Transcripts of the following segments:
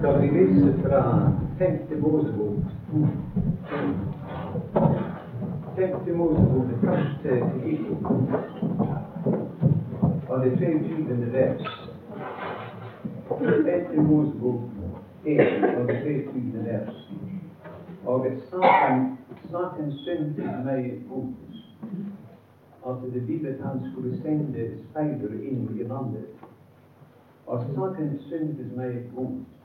skal vi lese fra Femte Mosebok. Femte Mosebok, det første kapittel, av det 23. vers. Femte Mosebok 1 av det 23. vers. Og saken, saken syntes meg fokus at det ville at han skulle sende speidere inn i landet. Og saken syntes meg vondt.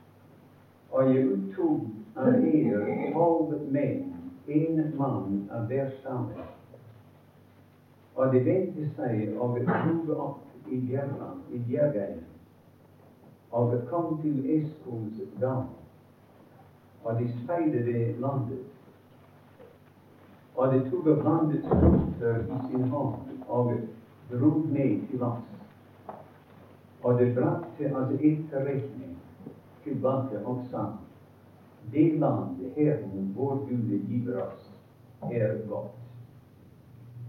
Og jeg uttok av er tolv menn, en mann av hver stamme. Og de vendte seg og dro opp i Bjerland, i Bjergeien, og kom til Eskols dal. Og de speidet landet. Og de tok av landets frukter i sin hånd og dro ned til lands. Og det brakte altså etterretning tilbake og sa det land Herren vår Gud giver oss, er godt.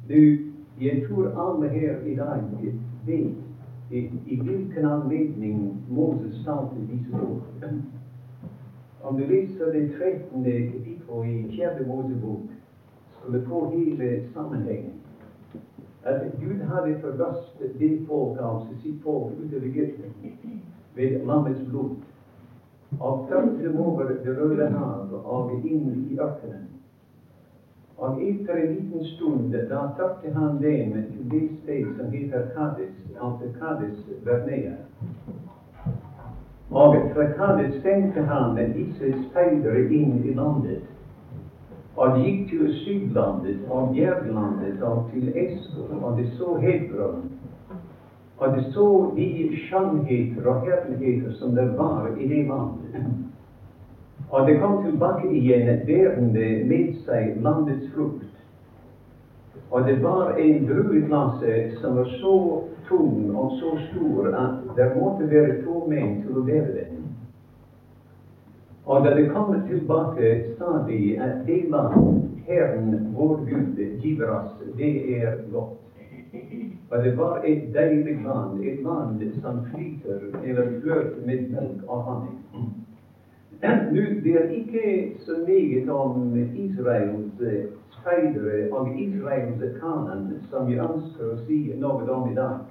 Du, jeg tror alle her i dag vet i, i hvilken anledning Moses talte disse ord. Om du leser det 13. kapittel i Fjerde Mosebok, skulle få hele sammenhengen. At Gud hadde forløst det folk, altså sitt folk, ut av Egypten ved lammets blod dem over Det røde hav og inn i ørkenen. Og etter en liten stund da trakte han dem til det sted som heter Kades, altså Kades Bernea. Og fra Kades sendte han disse speidere inn i landet. Og gikk til Sydlandet og Bjerglandet og til Esko og de så Hebron. Og de så de skjønnheter og herligheter som det var i det landet. Og det kom tilbake igjen bærende med seg landets frukt. Og det var en drueklasse som var så tung og så stor at det måtte være to menn til å bære den. Og da det kommer tilbake stadig at det land Herren vår Gud giver oss, det er godt. Og det var et deilig land, et land som flyter eller fløter med melk og honning. Nå, det er ikke så meget om Israels speidere og Israels kanan som jeg ønsker å si noe om i dag.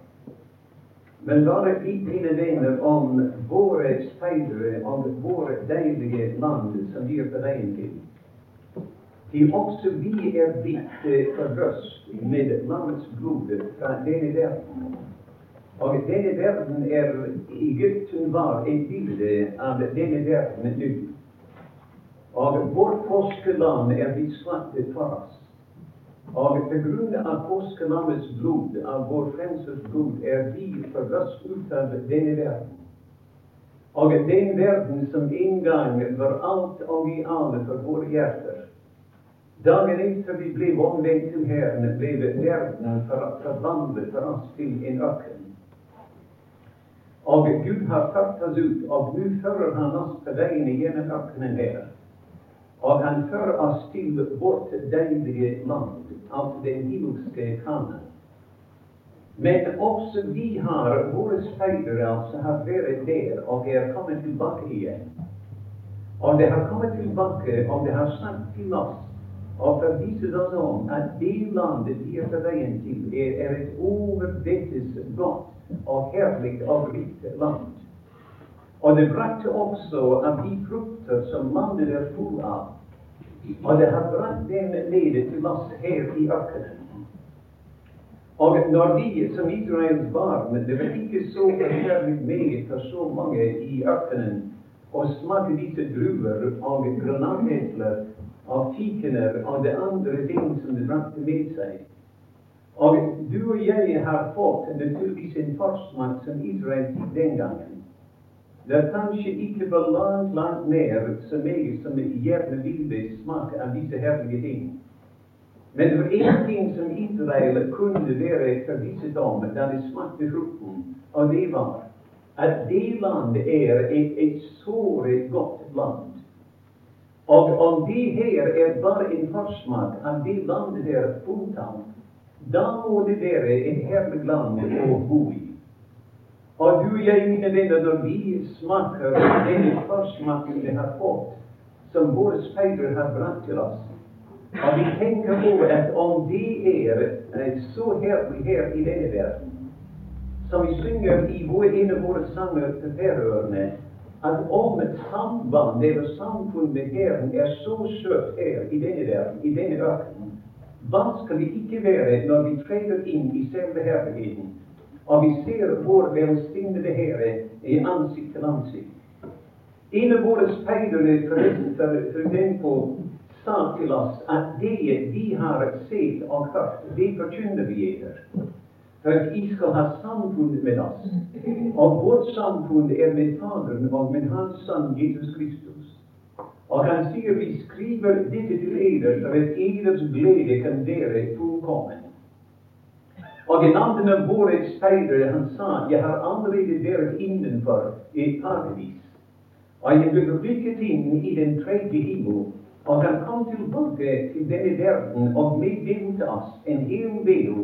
Men bare litt, mine venner, om våre speidere og våre deilige land som vi er på til. Til også vi er blitt eh, forrøst med lammets blod fra denne verden. Og denne verden er Egypten var et bilde av denne verden nå. Og vårt påskeland er blitt slaktet for oss. Og på grunn av påskelammets blod, av vår frelsers blod, er vi forløst ut av denne verden. Og den verden som en gang var alt og i alle for våre hjerter. Dagen etter vi ble omvendt til Herren, ble verden forvandlet for oss til en ørken. Og Gud har ført oss ut, og nå fører Han oss på veien gjennom ørkenen her. Og han fører oss til vårt deilige land, altså den himmelske kanen. Men også vi har våre speidere altså har vært der og er kommet tilbake igjen. Og det har kommet tilbake, og det har sagt til oss og forviset oss om at det landet vi er på veien til, er, er et overvettes godt og herlig og rikt land. Og det brakte også av de frukter som landet er full av. Og det har brakt dem ned til oss her i ørkenen. Og når de som Israels barn Det var ikke så forferdelig meget for så mange i ørkenen å smake disse druer og granatepler og fikener av det andre ting som de brakte med seg. Og du og jeg har fått naturligvis en forsmak som Israel fikk den gangen. Det er kanskje ikke på langt, langt mer som meg som gjerne ville smake av disse herlige ting. Men det var én ting som Israel kunne være forvisset om da de smakte frukten, og det var at det landet er et, et såret godt land. Og om det her er bare en forsmak av det landet der er fullt da må det være et herlig land å bo i. Og du jeg, mine venner, når vi smaker den forsmaken vi har fått, som våre speidere har brakt til oss, og vi tenker på at om det er så herlig her i denne verden, som vi synger i våre, en av våre sanger til Færøyene, at om et samband eller samfunn med Herren er så søkt her i denne verden, i denne ørkenen, hva skal vi ikke være når vi treder inn i selve herligheten, og vi ser vår velsignede Herre i ansikt til ansikt? En av våre speidere forresten for den på sa til oss at det vi har sett og hørt, det forkynner vi dere for at I skal ha samfunn med oss. Og vårt samfunn er med Faderen og med Hans Sønn Jesus Kristus. Og han sier vi skriver dette til eder for at eders glede kan være fullkommen. Og en annen av våre speidere han sa jeg har allerede vært innenfor et paradis. Og jeg ble rykket inn i den tredje himmel. Og han kom tilbake til denne verden og meddelte oss en hel del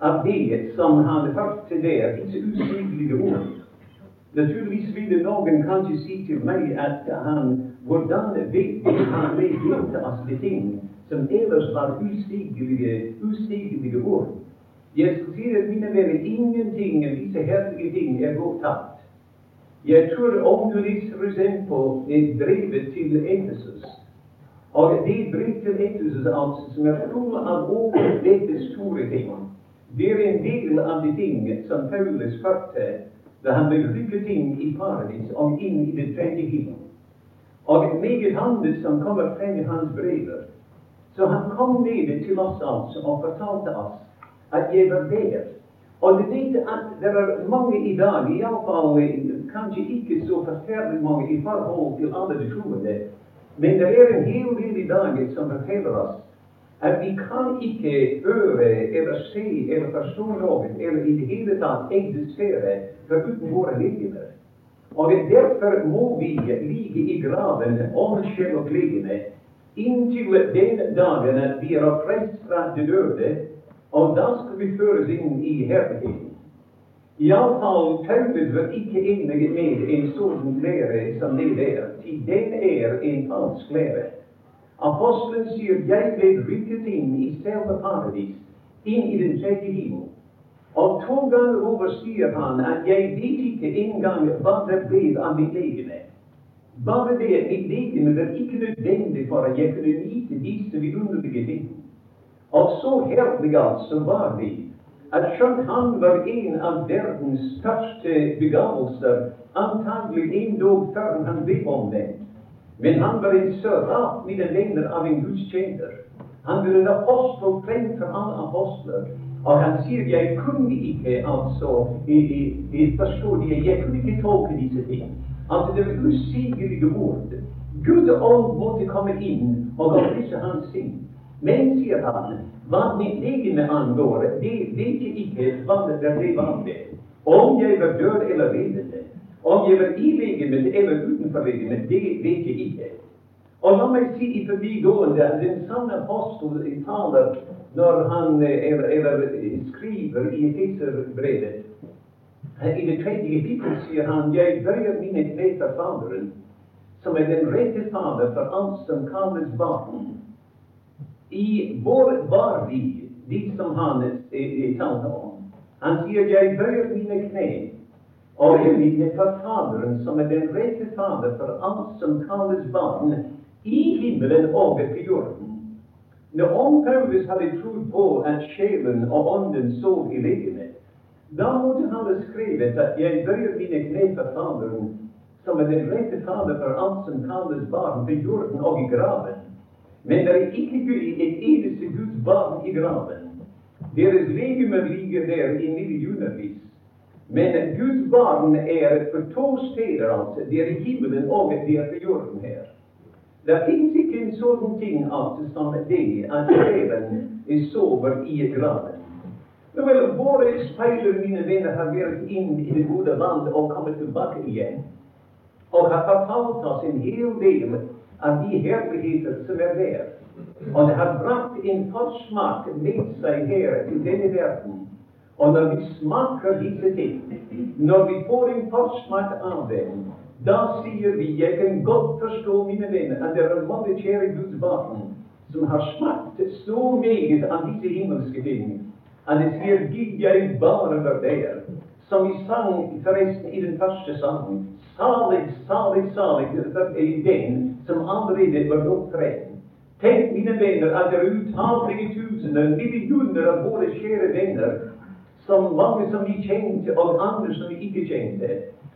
av det som han hørte der, disse usigelige ord. Naturligvis ville noen kanskje si til meg at han hvordan vet han av de ting som ellers var usigelige, usigelige ord. Jeg skal si at mine venner, ingenting av disse herlige ting er gått tapt. Jeg tror om du leser f.eks. brevet til Efesus, og det brev til Efesus altså, som er full av over dette store temaet det er en del av de ting som Paulus hørte da han ble rykket inn i paradis og inn i det tredje himmel. Og meget annet som kommer frem i hans brever. Så han kom ned til oss altså og fortalte oss at jeg var der. Og du vet at det er mange i dag, iallfall kanskje ikke så forferdelig mange i forhold til alle de troende, men det er en hel del i dag som forteller oss at vi kan ikke høre eller se eller noe eller i det hele tatt eksistere foruten våre legemer. Og derfor må vi ligge i graven om sjel og legeme inntil den dagen vi er oppreist fra de døde, og da skal vi føres inn i herligheten. Iallfall Paulus var ikke enig med en sånn lære som det der, til den er en falsk lære. Apostelen sier 'Jeg ble rykket inn i selve paradis, inn i den tredje himmel'. Og to ganger sier han at 'jeg vet ikke engang hva det ble av mitt legeme'. Bare det at mitt legeme var ikke nødvendig for at jeg kunne nyte disse vidunderlige ting. Og så herlig som var det at skjønt han var en av verdens største begavelser, antagelig endog før han ble omvendt, men han var en sørat, mine venner, av en gudstjener. Han var en apostel fremfor alle apostler. Og han sier jeg kunne ikke altså forstå det. Jeg kunne ikke tolke disse ting. Altså, det var usigelige ord. Gud ånd måtte komme inn og opplyse hans sinn. Men, sier han, hva mitt legeme angår, det vet jeg ikke hva det ble av det. Om jeg var død eller levende. Om jeg var i legemet eller utenfor legemet, det vet jeg ikke. Og la meg si i forbigående at den samme apostel taler når han eller, eller skriver i Efeserbrevet I det tredje kapittel sier han jeg bøyer mine kne for Faderen, som er den rette Fader for alt som kalles barn. I vår var vi, de som han talte om? Han sier jeg bøyer mine kne og for Faderen, som er den rette Fader for alt som kalles barn, i himmelen og på jorden. Når Paulus hadde trodd på at sjelen og ånden sov i legemet, da måtte han ha skrevet at jeg bøyer mine kne for Faderen, som er den rette Fader for alt som kalles barn på jorden og i graven. Men det er ikke et eneste Guds barn i graven. Deres legemer ligger der i millionervis. Men Guds barn er på to steder, altså. Det er i himmelen og det er på jorden her. Det fins ikke en sånn ting altså, som det at sjelen sover i graven. Nå vel, våre speiler, mine venner, har vært inn i det gode land og kommet tilbake igjen. Og har fortalt oss en hel del av de herligheter som er der. Og det har brakt en forsmak med seg her til denne verden Og når vi smaker disse ting, når vi får en forsmak av dem, da sier vi jeg kan godt forstå, mine venner, at det er mange kjære Guds barn som har smakt så meget av disse himmelske ting, at de sier Gud, jeg bare var der. Som vi sang forresten i den første sangen. Salig, salig, salig er den som allerede var opptreden. Tenk, mine venner, at det er utallige tusener, millioner av våre kjære venner, som mange som vi kjente, og andre som vi ikke kjente.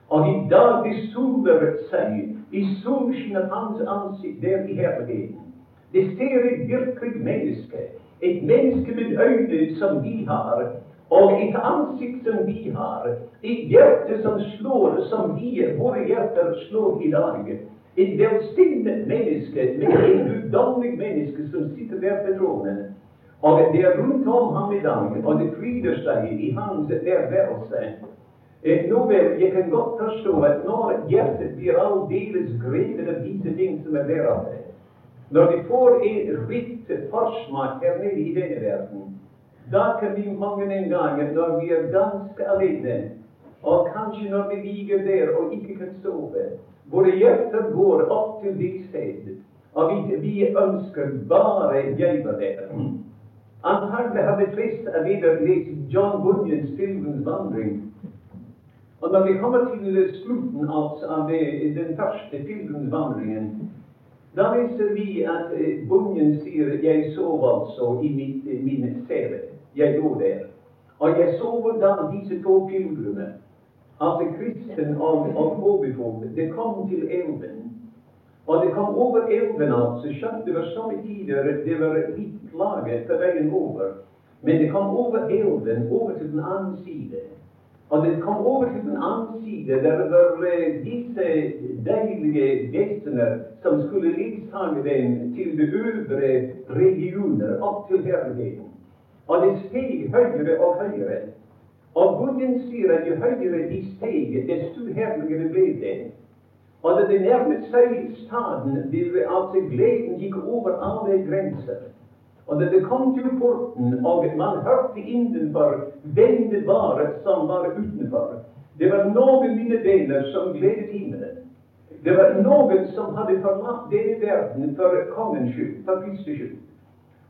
Og i dag de soler seg i solskinn av hans ansikt der i herligheten. Det ser et virkelig menneske. Et menneske med øyne som vi har, og et ansikt som vi har. Et hjerte som slår som vi, våre hjerter slår i dag. Et velsignet menneske med et guddommelig menneske som sitter der på tronen. Og det er rundt om ham i dag, og det fryder seg i hans ervervelse. Eh, nå vel, jeg kan godt forstå at når hjertet blir aldeles grevet av disse ting som er det, når vi får en rikt forsmak her nede i denne verden, da kan vi mange en gang, når vi er ganske alene, og kanskje når vi ligger der og ikke kan sove, våre hjerter går opp til sted, og vi, vi ønsker bare jeg var der. Antagelig har vi trist av videre lest John Bunyans 'Filmens vandring'. Og når vi kommer til slutten av den første pilgrimsvandringen, da viser vi at eh, Bunyan sier 'Jeg sov altså i mitt, mine sele'. Jeg lå der. Og jeg så hvordan disse to pilegrimer, altså kristen og, og påbefolket, det kom til elven. Og det kom over elven, altså. Skjønt det var samme tider det var litt laget på veien over. Men det kom over elven, over til den andre side. Og det kom over til den andre side, der var uh, disse deilige vesener som skulle ledsage dem til de øvre regioner, opp til herligheten. Og det steg høyere og høyere. Og Gud sier at jo høyere de steg, desto herligere ble det. Og det nærmet seg staden, altså gleden gikk over alle grenser. Og det kom til porten, og man hørte innenfor hvem det var som var utenfor Det var noen mine venner som gledet himmelen. Det var noen som hadde forlatt denne verden for kongens skyld, for Kristi skyld.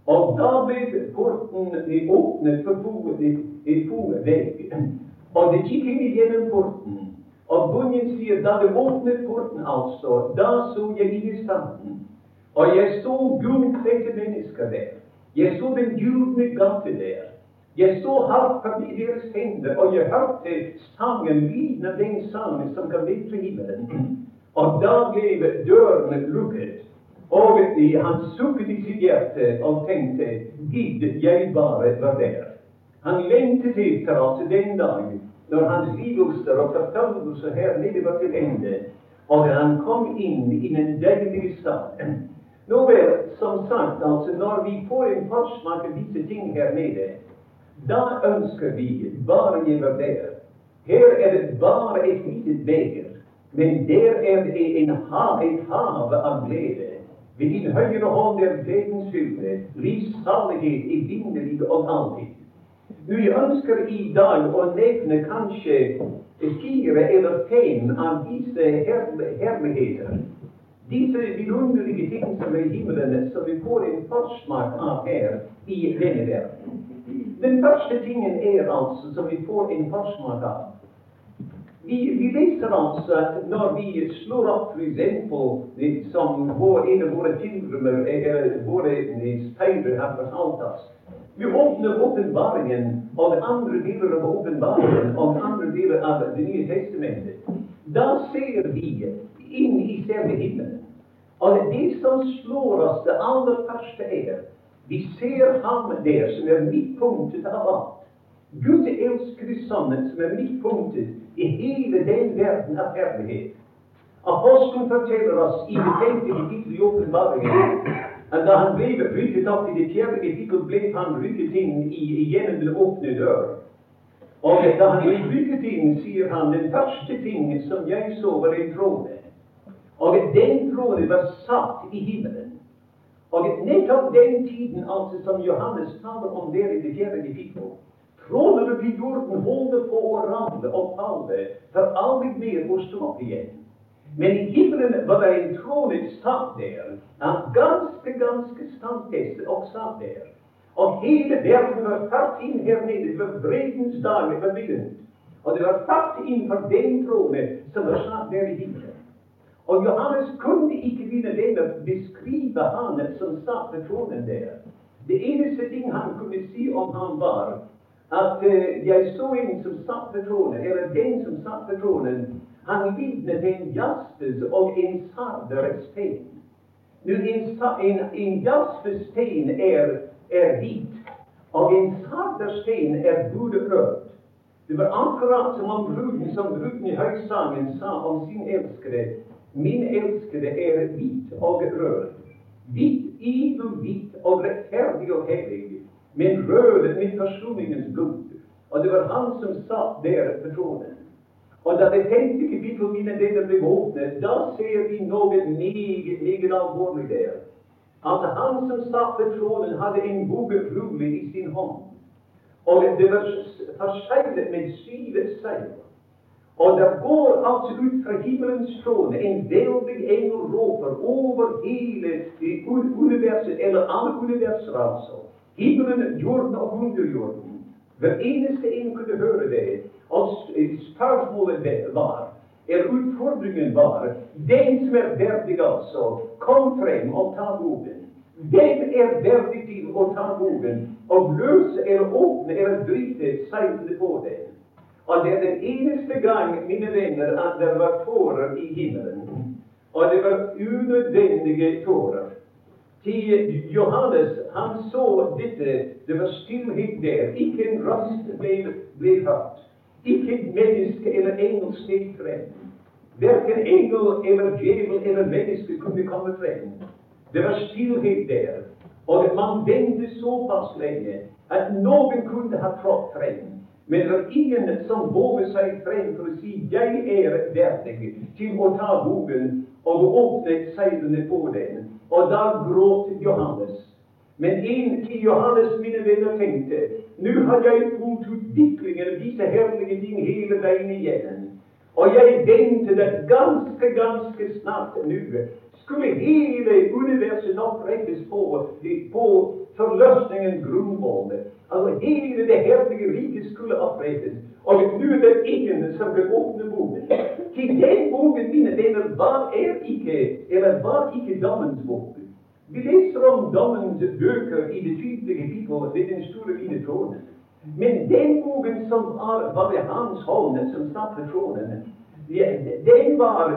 Og da ble porten åpnet for to vegg. Og det gikk inn gjennom porten. Og Bunyan sier da det åpnet porten, altså, da så jeg standen. Og jeg så gullkledde mennesker der. Jeg så den gylne gate der. Jeg så harpa i deres hender, og jeg hørte sangen, lyden av den sangen som kan vekke himmelen. Og da ble dørene lukket. Og han sukket i sitt hjerte og tenkte gidd jeg bare var der. Han lengtet etter altså den dag når hans lidelser og forfølgelse her nede var til ende, og han kom inn i den deilige staden. Nå vel, som sagt, altså, når vi får en forsmak av disse ting her nede, da ønsker vi bare å gjøre der. Her er det bare et lite beger, men der er det en hav, et hav av glede. Ved din høyre hånd er gledens fylde, livssalighet i vinnerlig og alltid. Jeg ønsker i dag å nevne kanskje fire eller fem av disse herligheter disse vidunderlige ting som er i himmelen, som vi får en forsmak av her i denne verden. Den første tingen er altså som vi får en forsmak av. Vi, vi leser altså at når vi slår opp f.eks. som vår, en av våre tilrømmer, eller våre speidere har fortalt oss Vi åpner åpenbaringen og det andre deler av åpenbaringen og andre deler av Det nye testamentet. Da ser vi inn i selve himmelen. Og det som slår oss, det aller første er vi ser ham der som er midtpunktet av alt. Gud elsker Sønnen, som er midtpunktet i hele den verden av herlighet. Apostelen forteller oss i det femte kapittel i åpenbaringen at da han ble brytet opp i det fjerde kapittel, ble han rykket inn i, gjennom den åpne dør. Og da han ble rykket inn, sier han den første ting som jeg så, var en trone. Og den tronen var satt i himmelen. Og nettopp den tiden altså som Johannes taler om der i det fjerde kapittel, Trådene på jorden holder på å ramle og falle, for aldri mer å stå opp igjen. Men i himmelen var det en trone satt der, ganske, ganske standfestet og satt der. Og hele verden var tatt inn her nede. Det var dag det var. Og det var tatt inn for den trone som var satt der i himmelen. Og Johannes kunne ikke begynne den å beskrive han som satt ved tronen der. Det eneste ting han kunne si om ham, var at uh, jeg så en som satt ved tronen, eller den som satt ved tronen, han lignet en jaspis og en sarderstein. Nu, en, en, en jaspestein er er hvit, og en sarderstein er gulrød. Det var akkurat som om bruden, som bruden i høysangen sa om sin elskede. Min elskede er hvit og rød. Hvit, idel hvit og rettferdig og hellig, men rød med forsoningens blod. Og det var han som satt der på tronen. Og da det femte kapittel mine denne ble åpnet, da ser vi noe meget, meget alvorlig der at han som satt ved tronen, hadde en bogekrugle i sin hånd. Og det var forseglet med syv seil. Og det går altså ut fra himmelens trone en veldig engel råper over hele universet, eller alle universer, altså. Himmelen, jorden og underjorden. Hver eneste en kunne høre det. Og spørsmålet var er utfordringen var den som er verdig, altså, kom frem og ta boken. Den er verdig til å ta boken og løse eller åpne eller bryte seilene på den. Og det er den eneste gang, mine venner, at det var tårer i himmelen. Og det var unødvendige tårer. Til Johannes, han så dette. Det var stillhet der. Ikke en rast ble, ble hørt. Ikke et menneske eller engel steg frem. Verken engel eller djevel eller menneske kunne komme frem. Det var stillhet der. Og man ventet såpass lenge at noen kunne ha trådt frem. Men det var ingen som våger seg frem for å si 'Jeg er verdig til å ta boken' og åpne seilene på den. Og da gråt Johannes. Men en til Johannes, mine venner, tenkte nå har jeg fulgt utviklingen av disse ting hele veien igjen. Og jeg ventet at ganske, ganske snart nå skulle hele universet opprettes på, på forløsningens grunnvoll. Altså hele det herlige riket skulle opprettes. Og nå er det ingen som vil åpne boken. Til den boken, mine venner, var er ikke, eller var ikke dommens bok. Vi leser om dommens bøker i det tydelige kapittel ved den store hvite tronen. Men den boken som var, var ved hans hånd, som satt ved tronen, den var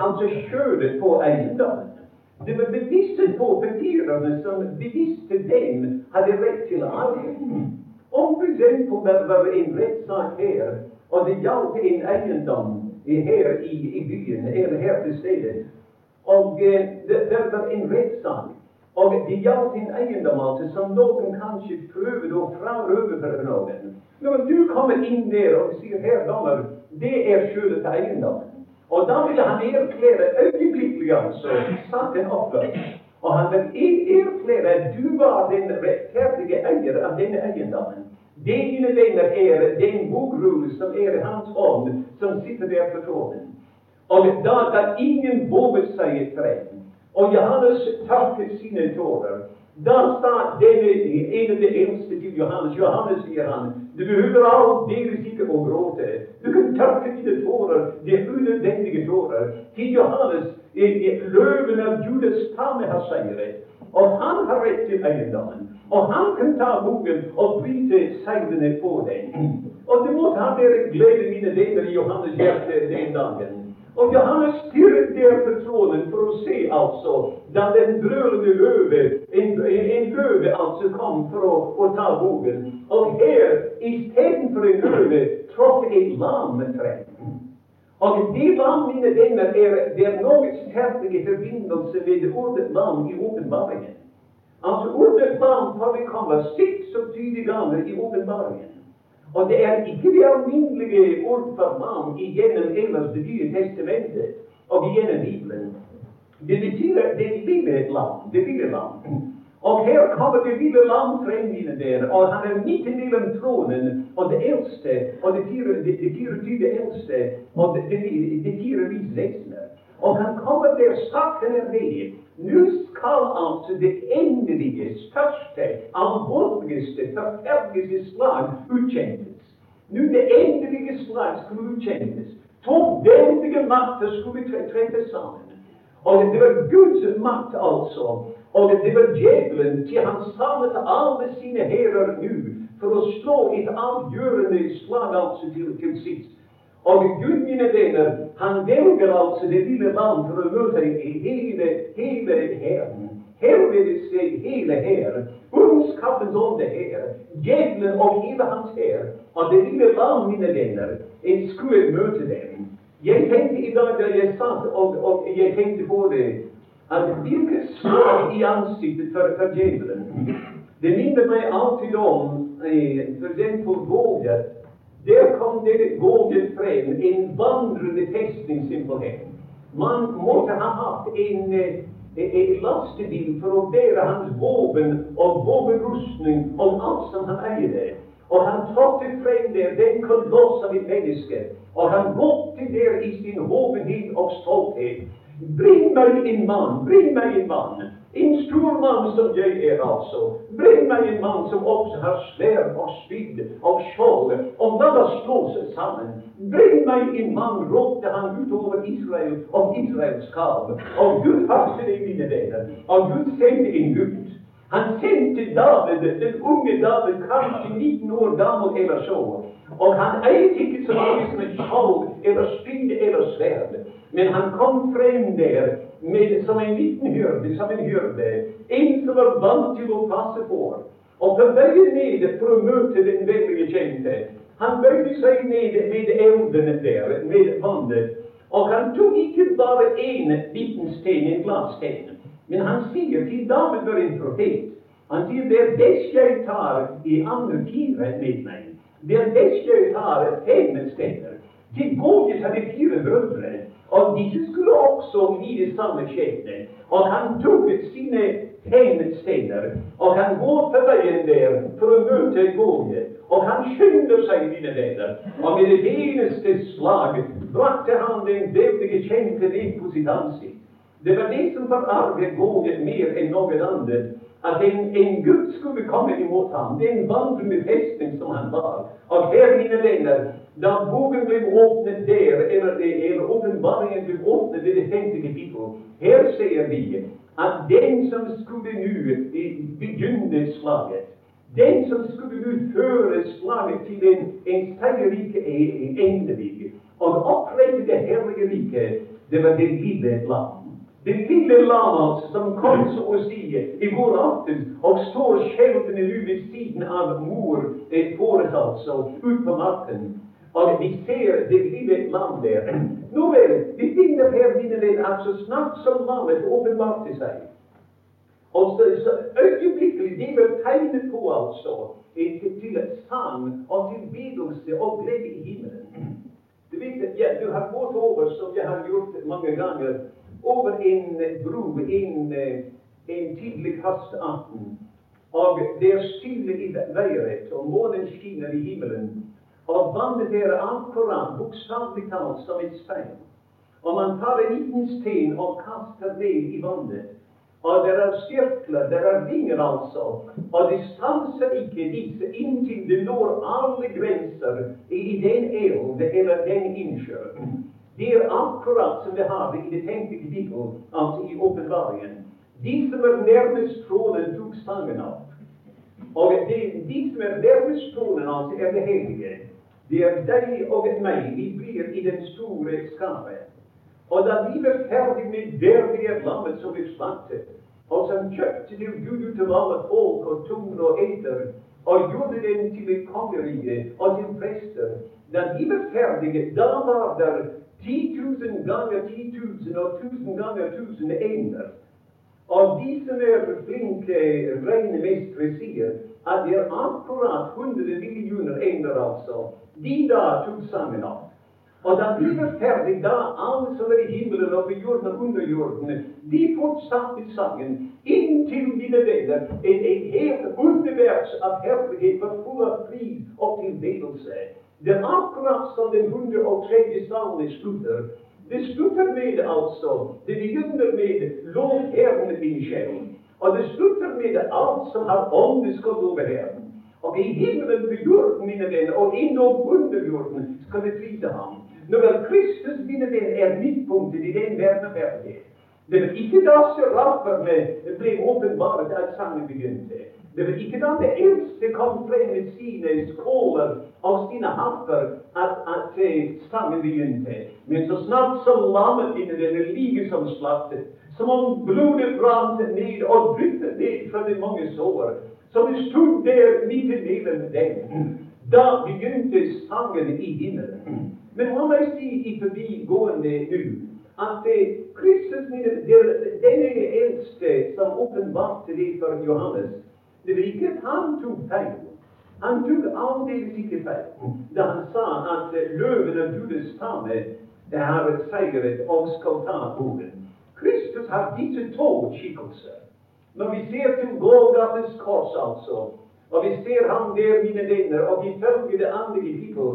altså skjødet på eiendommen. Det var bevisst på papirene som bevisste hvem hadde rett til arven. Om f.eks. det var en rettssak her, og det gjaldt en eiendom her i, i byen, eller her til stedet, og det, var en rettssak. Og det gjaldt en eiendom altså, som noen kanskje prøvde å frarøve for noen. Når du kommer inn der og sier 'her, dommer, det er skjulet eiendom', og da ville han erklære øyeblikkelig altså saken oppe. Og han vil erklære at du var den rettferdige eier av denne eiendommen. Det, mine venner, er den bokrulle som er i hans hånd, som sitter der på tronen. Og da kan ingen våge seg frem. Og Johannes tørket sine tårer. Da sa denne en av de eldste til Johannes Johannes, sier han, du behøver aldeles ikke å gråte. Du kan tørke dine tårer, de unødvendige tårer. Til Johannes, løven av Judas stamme har seiret. Og han har rett til eiendommen. Og han kan ta boken og bryte seilene på den. Og det måtte ha dere glede, mine venner, i Johannes hjerte den dagen. Og Johannes stirret der på tronen for å se, altså, da den brølende løve, en, en løve altså, kom for å, å ta bogen. Og her, istedenfor en løve, trådte et lam frem. Og det lam, mine venner, er, det er noe sterkere forbindelse med ordet lam i åpenbaringen. Altså, ordet lam forekommer 26 ganger i åpenbaringen. Og det er ikke det alminnelige ord for ham igjennom ellers Det nye testamentet og gjennom Bibelen. Det betyr det lille land. Det lille land. Og her kommer det lille lam frem, mine dere, og han er midt imellom tronen og det eldste og det 24 eldste og det, det, det fire visvesener. Og han kommer der sakene ved. Nå skal altså det endelige, største, alvorligste, forferdelige slag utkjempes. Nå det endelige slag skulle utkjempes. To veldige makter skulle treffe sammen. Og det var Guds makt, altså. Og det var djevelen til han samlet alle sine hærer nå for å slå et avgjørende slag altså til, til sist. Og Gud, mine venner, han velger altså det lille land for å møte hele, hele hæren. Helvetes hele hær, ondskapens ånde her, djevelen og hele hans hær. Og det lille land, mine venner, en skulle møte dem. Jeg tenkte i dag da jeg satt og, og jeg tenkte på det at hvilket slag i ansiktet for, for djevelen. Det minner meg alltid om eh, f.eks. Våger. Der kom det Våger frem, en vandrende festning simpelthen. Man måtte ha hatt en, eh, en lastebil for å bære hans våpen og våpenrustning og alt som han eide. Og han trådte frem der, den koloss av et menneske, og han måtte der i sin hovenhet og stolthet. Bring meg en mann, bring meg en mann. En stor mann som jeg er, altså. Bring meg en mann som også har sverd og spyd og skjold, og la oss seg sammen. Bring meg en mann, ropte han utover Israel og Israels kav. Og Gud hørte det, mine venner. Og Gud sendte en gutt. Han sendte David, den unge David, kanskje 19 år gammel eller så. Og han eide ikke så mye som et skjold eller spyd eller sverd. Men han kom frem der med, som en liten hyrde, som en hyrde. En som var vant til å passe på. Og på veien ned for å møte den veldige kjente. Han bøyde seg ned ved elvene der, med vannet. Og han tok ikke bare én liten stein, en glasstein, men han sier til David var en profet. Han sier det er best jeg tar i andre fire med meg. Det er best jeg tar fem stener. Goliat hadde fire brødre. Og disse skulle også lide samme skjebne. Og han tok sine tegnesteiner, og han går på veien der for å møte Goliat. Og han skynder seg, mine venner, og med det eneste slag brakte han den veldige kjente ned på sitt ansikt. Det var det som forarget Goliat mer enn noe annet at en, en Gud skulle komme imot ham. Den vandrende festen som han var. Og her, mine venner, da boken ble åpnet der, eller, eller åpenbaringen ble åpnet ved det femte kapittel, her sier vi at den som skulle nå begynne slaget, den som skulle nå føre slaget til en, en seierrik endelig, og opprette det herlige riket, det var det lille land. Det lille landet som kom så å si i går aften og står skjelvende nå ved siden av mor fåret, altså, ut på marken. Og vi ser det lille lam der. Nå vel, vi finner her mine venn at så snart som lammet åpenbarte seg og så, så øyeblikkelig de ble tegnet på, altså, til, til sang og til bedelse og glede i himmelen. Du vet, ja, du har gått over, som jeg har gjort mange ganger, over en bro en, en tidlig høstaften. Og det er stille i været, og månen skinner i himmelen. Og vannet er akkurat, bokstavelig talt, som et speil. Og man tar en liten sten og kaster ned i vannet. Og det er sirkler, det er vinger, altså. Og det stanser ikke disse inntil det når alle grenser i den eld eller den innsjøen. Det er akkurat som det har i det tenkte kapittel, altså i åpenbaringen. De som er nærmest tronen, tok sangen opp. Og de, de som er nærmest tronen, altså er det hellige. Det er deg og meg. Vi blir i den store skare. Og da vi var ferdig med verdige lammet som vi slaktet, og som kjøpte til Gud ut av alle folk og tunger og eter, og gjorde den til et kongerike og til prester Da vi var ferdige, da var det 10 000 ganger 10 000 og 1000 ganger 1000 ender. Og de som er flinke regnemestere, sier at det er akkurat 100 millioner. De da tok sammen opp. Og da blir det ferdig, da alle som er i himmelen og på jorden og under jorden, de fortsatte sangen inntil, mine venner, en, en helt univers av herlighet var full av frid og tilbedelse. Det er akkurat som den 103. salmen slutter. Det slutter med altså Det begynner med 'Lov Herren sjel'. Og det slutter med alt som har ånde skal over Herren. Og i himmelen på jorden, mine venner, og innom under jorden skal vi prise ham. Når Kristus, mine venner, er midtpunktet i den verden verden. Det var ikke da serafene ble åpenbart at sangen begynte. Det var ikke da det eldste kom frem med sine skåler og sine hatter at, at sangen begynte. Men så snart som lammet innen venner ligger som slaktet, som om blodet brant ned og dryppet ned fra de mange sår, som stod der midt imellom dem, da begynte sangen i himmelen. Men la meg si i forbigående nå at Kristus, denne eldste som åpenbarte det for Johannes, det var ikke at han tok feil. Han tok aldeles ikke feil da han sa at løven av Judas stamme har seiret og skal ta ordet. Kristus har disse to skikkelser. Når vi ser til Golgates kors, altså, og vi ser ham der, mine venner, og vi følger det andre kapittel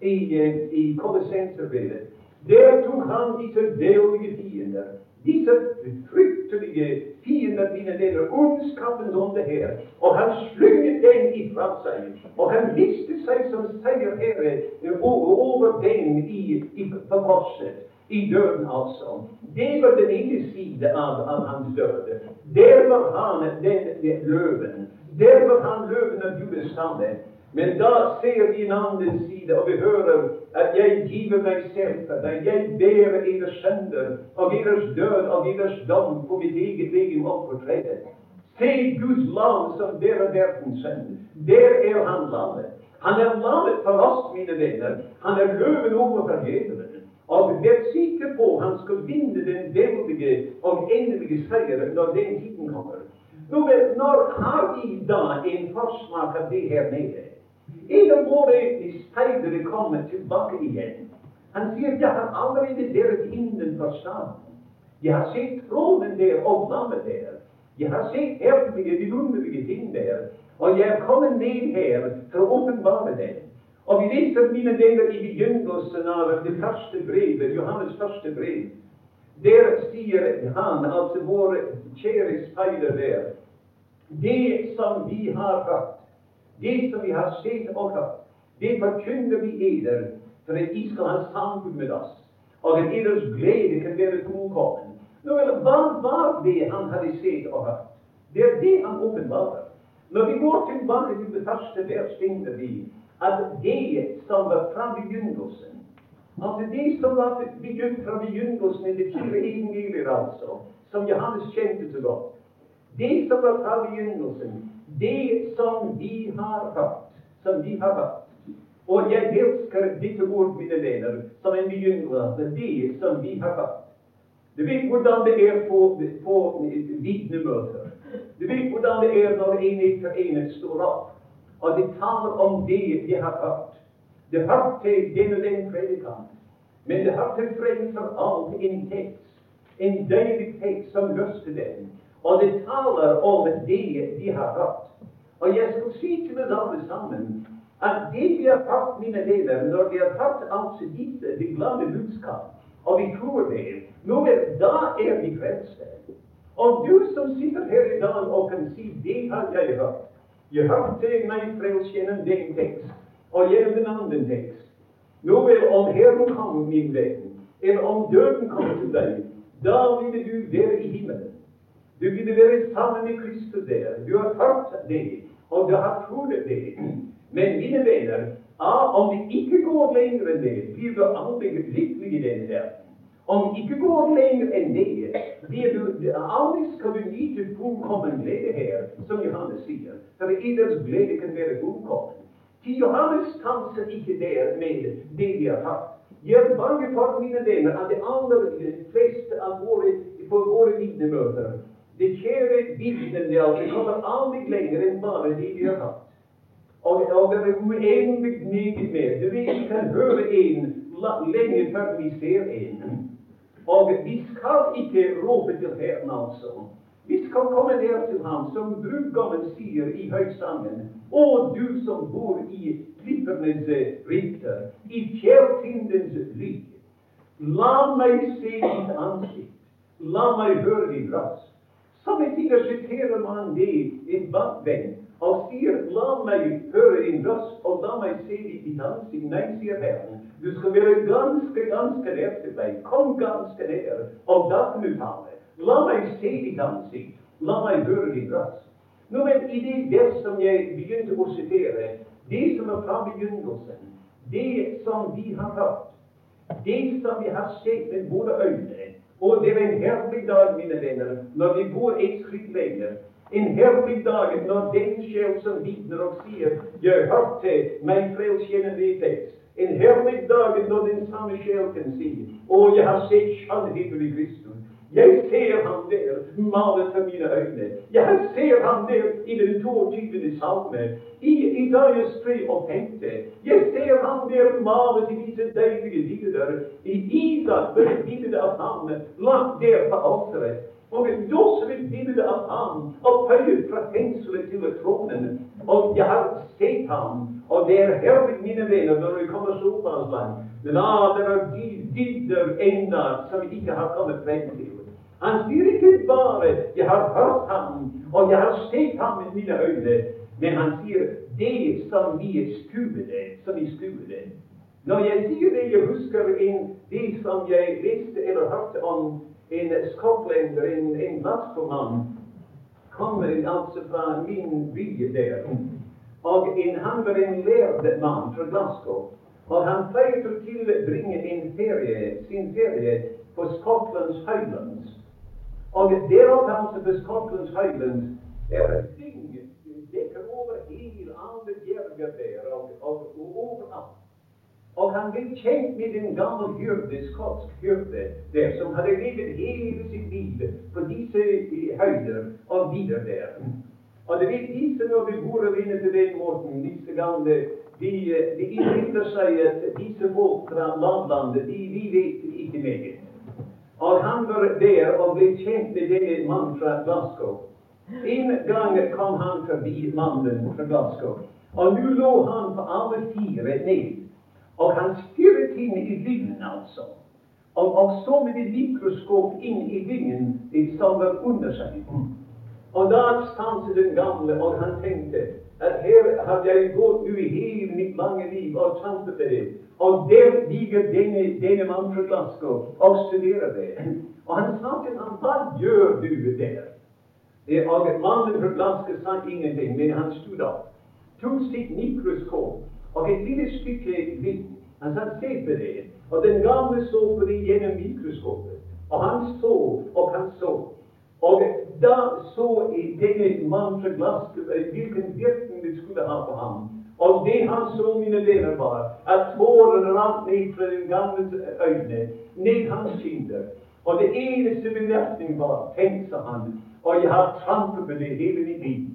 i, i Kolossenserbrevet, der tok han disse veldige fiender, disse fryktelige fiender, mine venner, ondskapens ånde her, og han slynget dem ifra seg, og han viste seg som seierherre over, over dem i, i, på korset i døden, altså. Det var den ene side av, av hans død. Der var han den, den løven. Der var han løven av Judas stamme. Men da ser vi en annen side, og vi hører at jeg giver meg selv for deg. Jeg bærer deres sønder og deres død og deres dom på mitt eget legem offertreet. Se Guds lam som bærer verdens sønn. Der er han lammet. Han er lammet for oss, mine venner. Han er løven overfor djevelen. Og vær sikker på han skal vinne den veldige og endelige seieren når den tiden kommer. Nå, når har vi da en forsmak av det her nede? En av våre speidere kommer tilbake igjen. Han sier jeg har allerede vært innenfor staden. Jeg har sett tronen der og lammet der. Jeg har sett herlige, vidunderlige ting der. Og jeg er kommet ned her for å åpenbare dem. Og vi leser, mine venner, i begynnelsen av det første brevet, Johannes første brev. Der sier han, altså vår kjære speider der, det som vi har hørt, det som vi har sett og hørt, det forkynner vi eder, for at de skal ha samfunn med oss, og at eders glede kan være fullkommen. Nå, hva var det han hadde sett og hørt? Det er det han åpenbarer. Når vi går tilbake til det første der finner vi at det som var fra begynnelsen At det som var begynt fra begynnelsen i det fire evangelier, altså, som Johannes kjente så godt Det som var fra begynnelsen, det som vi har hørt, som vi har hørt Og jeg elsker dette ord, mine venner, som en begynnelse, det som vi har hatt. Du vet hvordan det er på, på vitnemøter. Du vet hvordan det er når en etter en står opp og de taler om det de har hørt. Det hørte den og den predikant, men det hørte fremfor alt en tekst, en deilig tekst som løste dem. Og det taler om det de har hørt. Og jeg skal si til dere alle sammen at det vi har hørt, mine venner, når vi har hørt altså disse, det glade budskap, og vi tror det, nå da er vi frelste. Og du som sitter her i dag og kan si 'det har jeg hørt', jeg hørte meg frelst gjennom den tekst, og gjennom den andre tekst. Nå vel, om Herren kommer, min venn, eller om døden kommer til deg, da vil du være i himmelen. Du vil være sammen med Kristus der. Du har hørt det, og du har trodd det. Men mine venner, om det ikke går lenger enn det, blir du aldri lykkelig i denne verden. Om det ikke går lenger enn det, blir du, aldri skal du nyte fullkommen glede her, som Johannes sier. For eders glede kan være fullkommen. Til Johannes stanser ikke der med det vi har hatt. Jeg er bange for, mine venner, at de aller fleste av våre, på våre vitnemøter Det kjære vitnene altså, kommer aldri lenger enn bare det vi har hatt. Og, og det er uendelig meget mer. Du vet, vi kan høre en lenge før vi ser en. Og vi skal ikke råpe til Herren, altså. Vi skal komme ned til ham, som brudgommen sier i høysangen. Å, du som bor i klippernes rikter, i fjelltindens ly. La meg se ditt ansikt. La meg høre din røst. Somme tider siterer man det en bakvendt og sier 'la meg høre din røst, og la meg se ditt ansikt'. Nei, sier Herren, du skal være ganske, ganske nær til meg. Kom ganske nær, og da kan du tale. La meg se ditt ansikt. La meg høre din røst. Nå, men i det vers som jeg begynte å sitere, det som er fra begynnelsen, det som vi har hørt, det som vi har sett med våre øyne, og det er en herlig dag, mine venner, når vi går et skritt lenger en herlig dag når den sjel som vitner og sier 'Jeg hørte meg frelst gjennom din tekst'. En herlig dag når den samme sjel kan si 'Å, jeg har sett sannheten i Kristus'. Jeg ser ham der malet for mine øyne. Jeg ser ham der i den 22. salme, i Isaias 3 og 5. Jeg ser ham der malet i disse deilige bilder, i Isak, for et bilde av ham lagt der på alteret. Og vi låser vi bilde av ham og opphøyet fra fengselet til tronen. Og jeg har sett ham, og det er herlig, mine venner, når vi kommer så såpass langt. Men ah, det er de dybder ennå som vi ikke har kommet frem til. Han sier ikke bare 'jeg har hørt ham', og 'jeg har sett ham med mine øyne', men han sier 'det som vi skuede', som vi skuede. Når jeg sier det, jeg husker en, det som jeg leste eller hørte om en skotlender, en, en mann, kommer altså fra min by der. Og en, han var en lærd mann fra Glasgow. Og han pleide å tilbringe en ferie, sin ferie på Skottlands Highlands. Og der oppe altså på Skottlands Highlands er det ting dekker over hele alle bjerger der og, og, og overalt. Og han ble kjent med en gammel hyrde, skotsk hyrde, der, som hadde levd hele sitt liv på disse høyder og videre der. Og det vet disse når de bor inne på den måten, disse gamle de, de innriter seg at disse folk fra lavlandet, de, de vet ikke meget. Og han var der og ble kjent med denne mannen fra Glasgow. En gang kom han forbi mannen fra Glasgow, og nå lå han på alle fire ned og han stirret inn i vingen, altså. Og, og så med et mikroskop inn i vingen som var under seg. Og da stanset den gamle, og han tenkte at her har jeg gått nå i hele mitt lange liv og trampet det. Og der ligger denne, denne mannen fra Glasgow og studerer det. Og han til ham, hva gjør du der? Og mannen fra Glasgow sa ingenting, men han stod opp, tok sitt mikroskop og et lille stykke hvitt. Han satt se på det. Og den gamle så på det gjennom mikroskopet. Og han så, og han så. Og da så denne mannen fra glasset hvilken virkning det skulle ha på ham. Og det han så, mine venner, var at tårene rant ned fra den gamle øyne, ned hans kinder. Og det eneste bemerkning var, tenkte han, og jeg har trampet på det hele mitt liv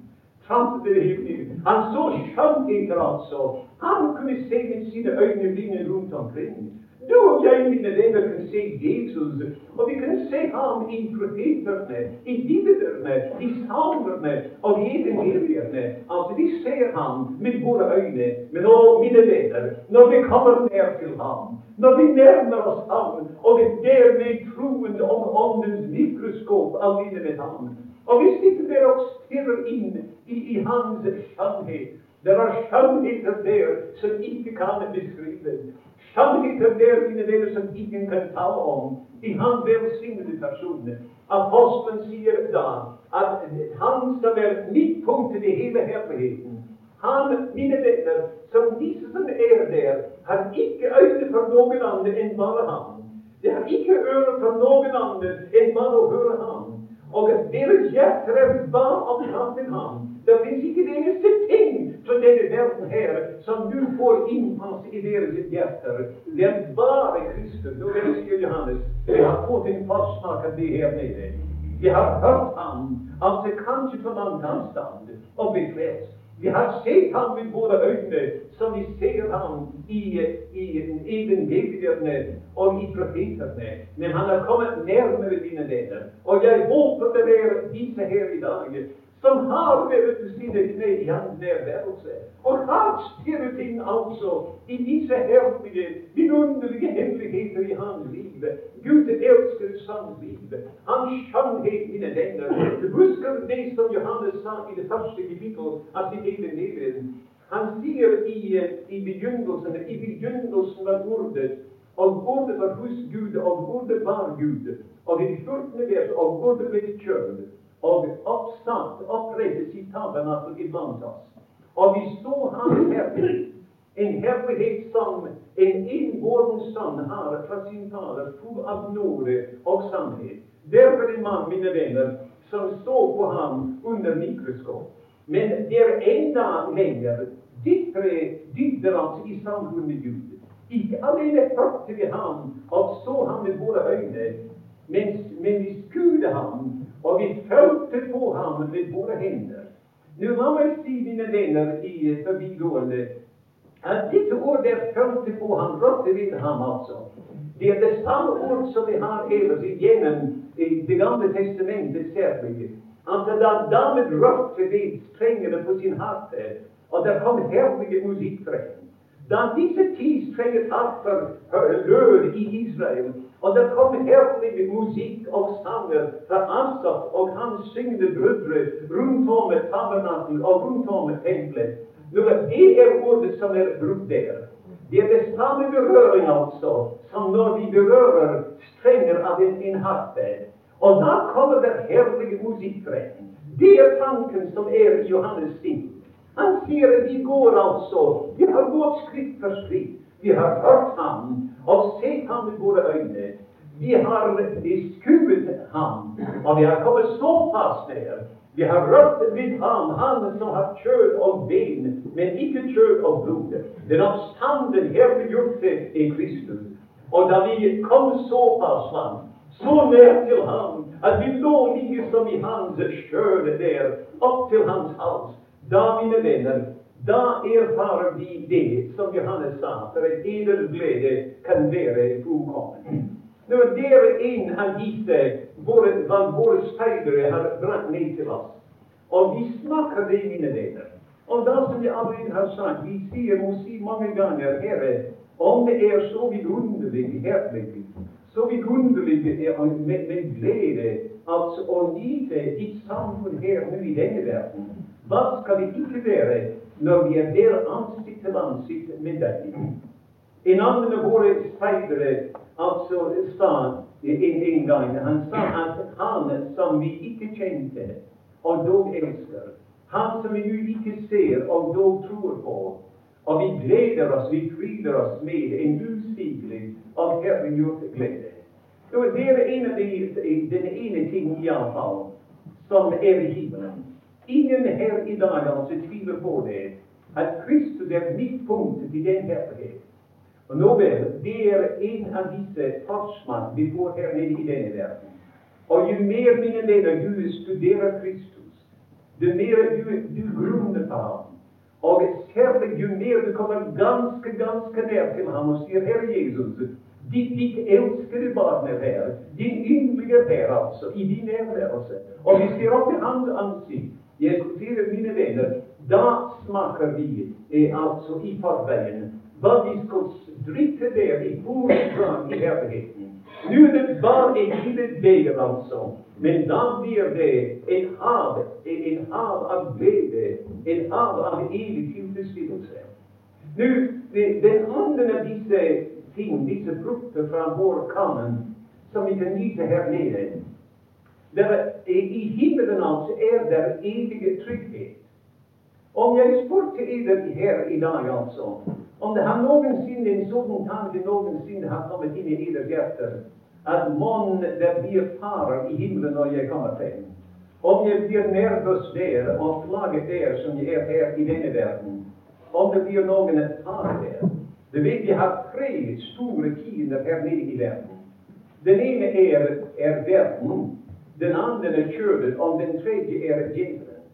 trampet det hele tiden. Han så skjønnheter, altså. Han kunne se med sine øyne blinge rundt omkring. Du og jeg, mine venner, kan se Jesus, og vi kan se ham i profeterne, i bibelene, i salmerne og i evangeliene. Altså, vi ser ham med våre øyne. Men nå, mine venner, når vi kommer ned til ham, når vi nærmer oss ham, og vi dermed troen om åndens mikroskop alene med ham, og hvis ikke dere stirrer inn i, i hans sannhet Det er sannheter der som ikke kan beskrives. Sannheter der, mine venner, som ingen kan tale om. I hans velsignede person. Apostelen sier da at han som er midtpunktet i hele herligheten, han, mine venner, som disse som er der, har ikke øyne for noen andre enn bare ham. Det har ikke ører for noen andre enn bare å høre ham. Og deres hjerter er varme av kampen ham. Det fins ikke det eneste ting fra denne verden her som du får innpass i deres hjerter. Det er bare Kristus. Nå elsker Johannes. Jeg har fått en forsmak av det her nede. Jeg har hørt ham, altså kanskje på langt avstand, og blitt frelst. Vi har sett ham med våre øyne, som vi ser ham i, i evangeliene og i profetene. Men han har kommet nærmere dine venner. Og jeg håper det er disse her i dag som har vært til sine kne i hans nærværelse, og har stirret inn altså i disse herlige, vidunderlige hemmeligheter i hans liv. Gud elsker hans liv, hans skjønnhet, mine venner. Husker det som Johannes sa i det første kapittel av sitt evangelium? Han sier i, i begynnelsen i begynnelsen var ordet, og ordet var hos Gud, og ordet var Gud. Og i det 14. vers, og ordet ble kjød og oppsatt, opprettes i tabernakel iblant oss. Og vi så hans herlighet, en herlighet som en innbåren sønn har fra sin taler, full av nåde og sannhet. Derfor en mann, mine venner, som så på ham under mikroskop. Men det er enda lenger dypere dybder altså i samfunn med Gud. Ikke alene hørte vi ham og så ham med våre øyne, men, men vi skude ham og vi følte på ham med våre hender. Nå la meg si, mine venner i forbigående, at dette der følte på ham, rørte ved ham altså. Det er det samme ord som vi har ellers igjennom i Det gamle testamentet, særlig. At da damen rørte ved strengene på sin harpe, og det kom herlige musikk frem. Da disse ti strenger harper lød i Israel, og det kom herlig musikk og sanger fra Asaf og hans syngende brødre rundt om tabernakel og rundt om tempelet. Det er ordet som er brukt der. Det er det samme berøring altså, som når vi berører strenger av en, en. Og da kommer det herlige musikk frem. Det er tanken som er i Johannes sin. Han sier at vi går altså, vi har gått skritt for skritt. Vi har hørt ham og sett ham med våre øyne. Vi har skuet ham, og vi har kommet såpass ned. Vi har rørt ved ham, han som har kjød og ben, men ikke kjød og blod. Den oppstanden herliggjorte i Kristus. Og da vi kom såpass langt, så nær til ham, at vi lå like som i hans skjøde der, opp til hans hals, da, mine venner, da erfarer vi det som Johannes sa, for en edel glede kan være fullkommen. Når dere inn har gitt disse våre, hva har brakt ned til oss. Og vi snakker det, mine venner. Og da, som jeg allerede har sagt, vi sier, og sier mange ganger, Herre, om det er så vidunderlig, herlig, så vidunderlig med, med glede at å nyte ditt samfunn her nå i denne verden, hva skal det ikke være når vi er der ansikt til ansikt med deg? En annen av våre speidere altså sa en, en gang Han sa at han som vi ikke kjente, og dog elsker, han som vi nå ikke ser og dog tror på, og vi gleder oss, vi fryder oss med en usigelig og herliggjort glede. Det er en av de, den ene ting iallfall som er himmelen. Ingen her i dag altså tviler på det, at Kristus er midtpunktet i den herlighet. Og nå vel, det er en av disse forsmann vi får her nede i denne verden. Og jo mer, mine venner, du studerer Kristus, jo mer du, du grunner på ham, og særlig jo mer du kommer ganske, ganske nær til ham og sier, Herre Jesus, ditt, ditt elskede barn er her, din yndlige her, altså, i din nærværelse. Og vi ser opp i hans ansikt. Jeg sier, mine venner, da smaker vi eh, altså i forveien hva vi skal drikke der i hovedgang i herligheten. Nå er det bare en lille del, altså. Men da blir det en hav, en hav av glede, en hav av evig tilfredsstillelse. Nå, den andre av disse ting, disse frukter fra vår kamen, som vi kan nyte her nede der, I himmelen hans er det evige trygghet. Om jeg spurte dere her i dag, altså om det har noensinne en sånn tanke noensinne har kommet inn i deres hjerter, at mon det blir farer i himmelen når jeg kommer frem. Om jeg blir nervøs der og plaget der som jeg er her i denne verden. Om det blir noen fare der. Du vet, vi har tre store fiender her nede i verden. Den ene er, er verden, den andre er kjødet, og den tredje er djevelen.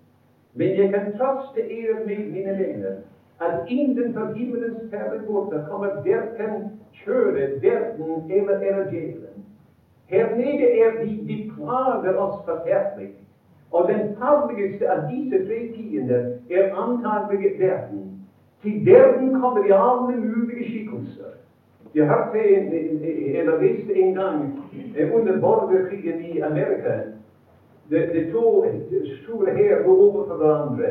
Men jeg kan trøste dere med, mine venner, at innenfor himmelens perleporter kommer verken kjøret, verden eller, eller djevelen. Her nede er de, vi plager oss forferdelig. Og den farligste av disse tre fiender er antagelig verden. Til verden kommer de alle mulige skikkelser. Jeg hørte eller leste en gang eh, under borgerkrigen i Amerika det, to store hær går overfor hverandre.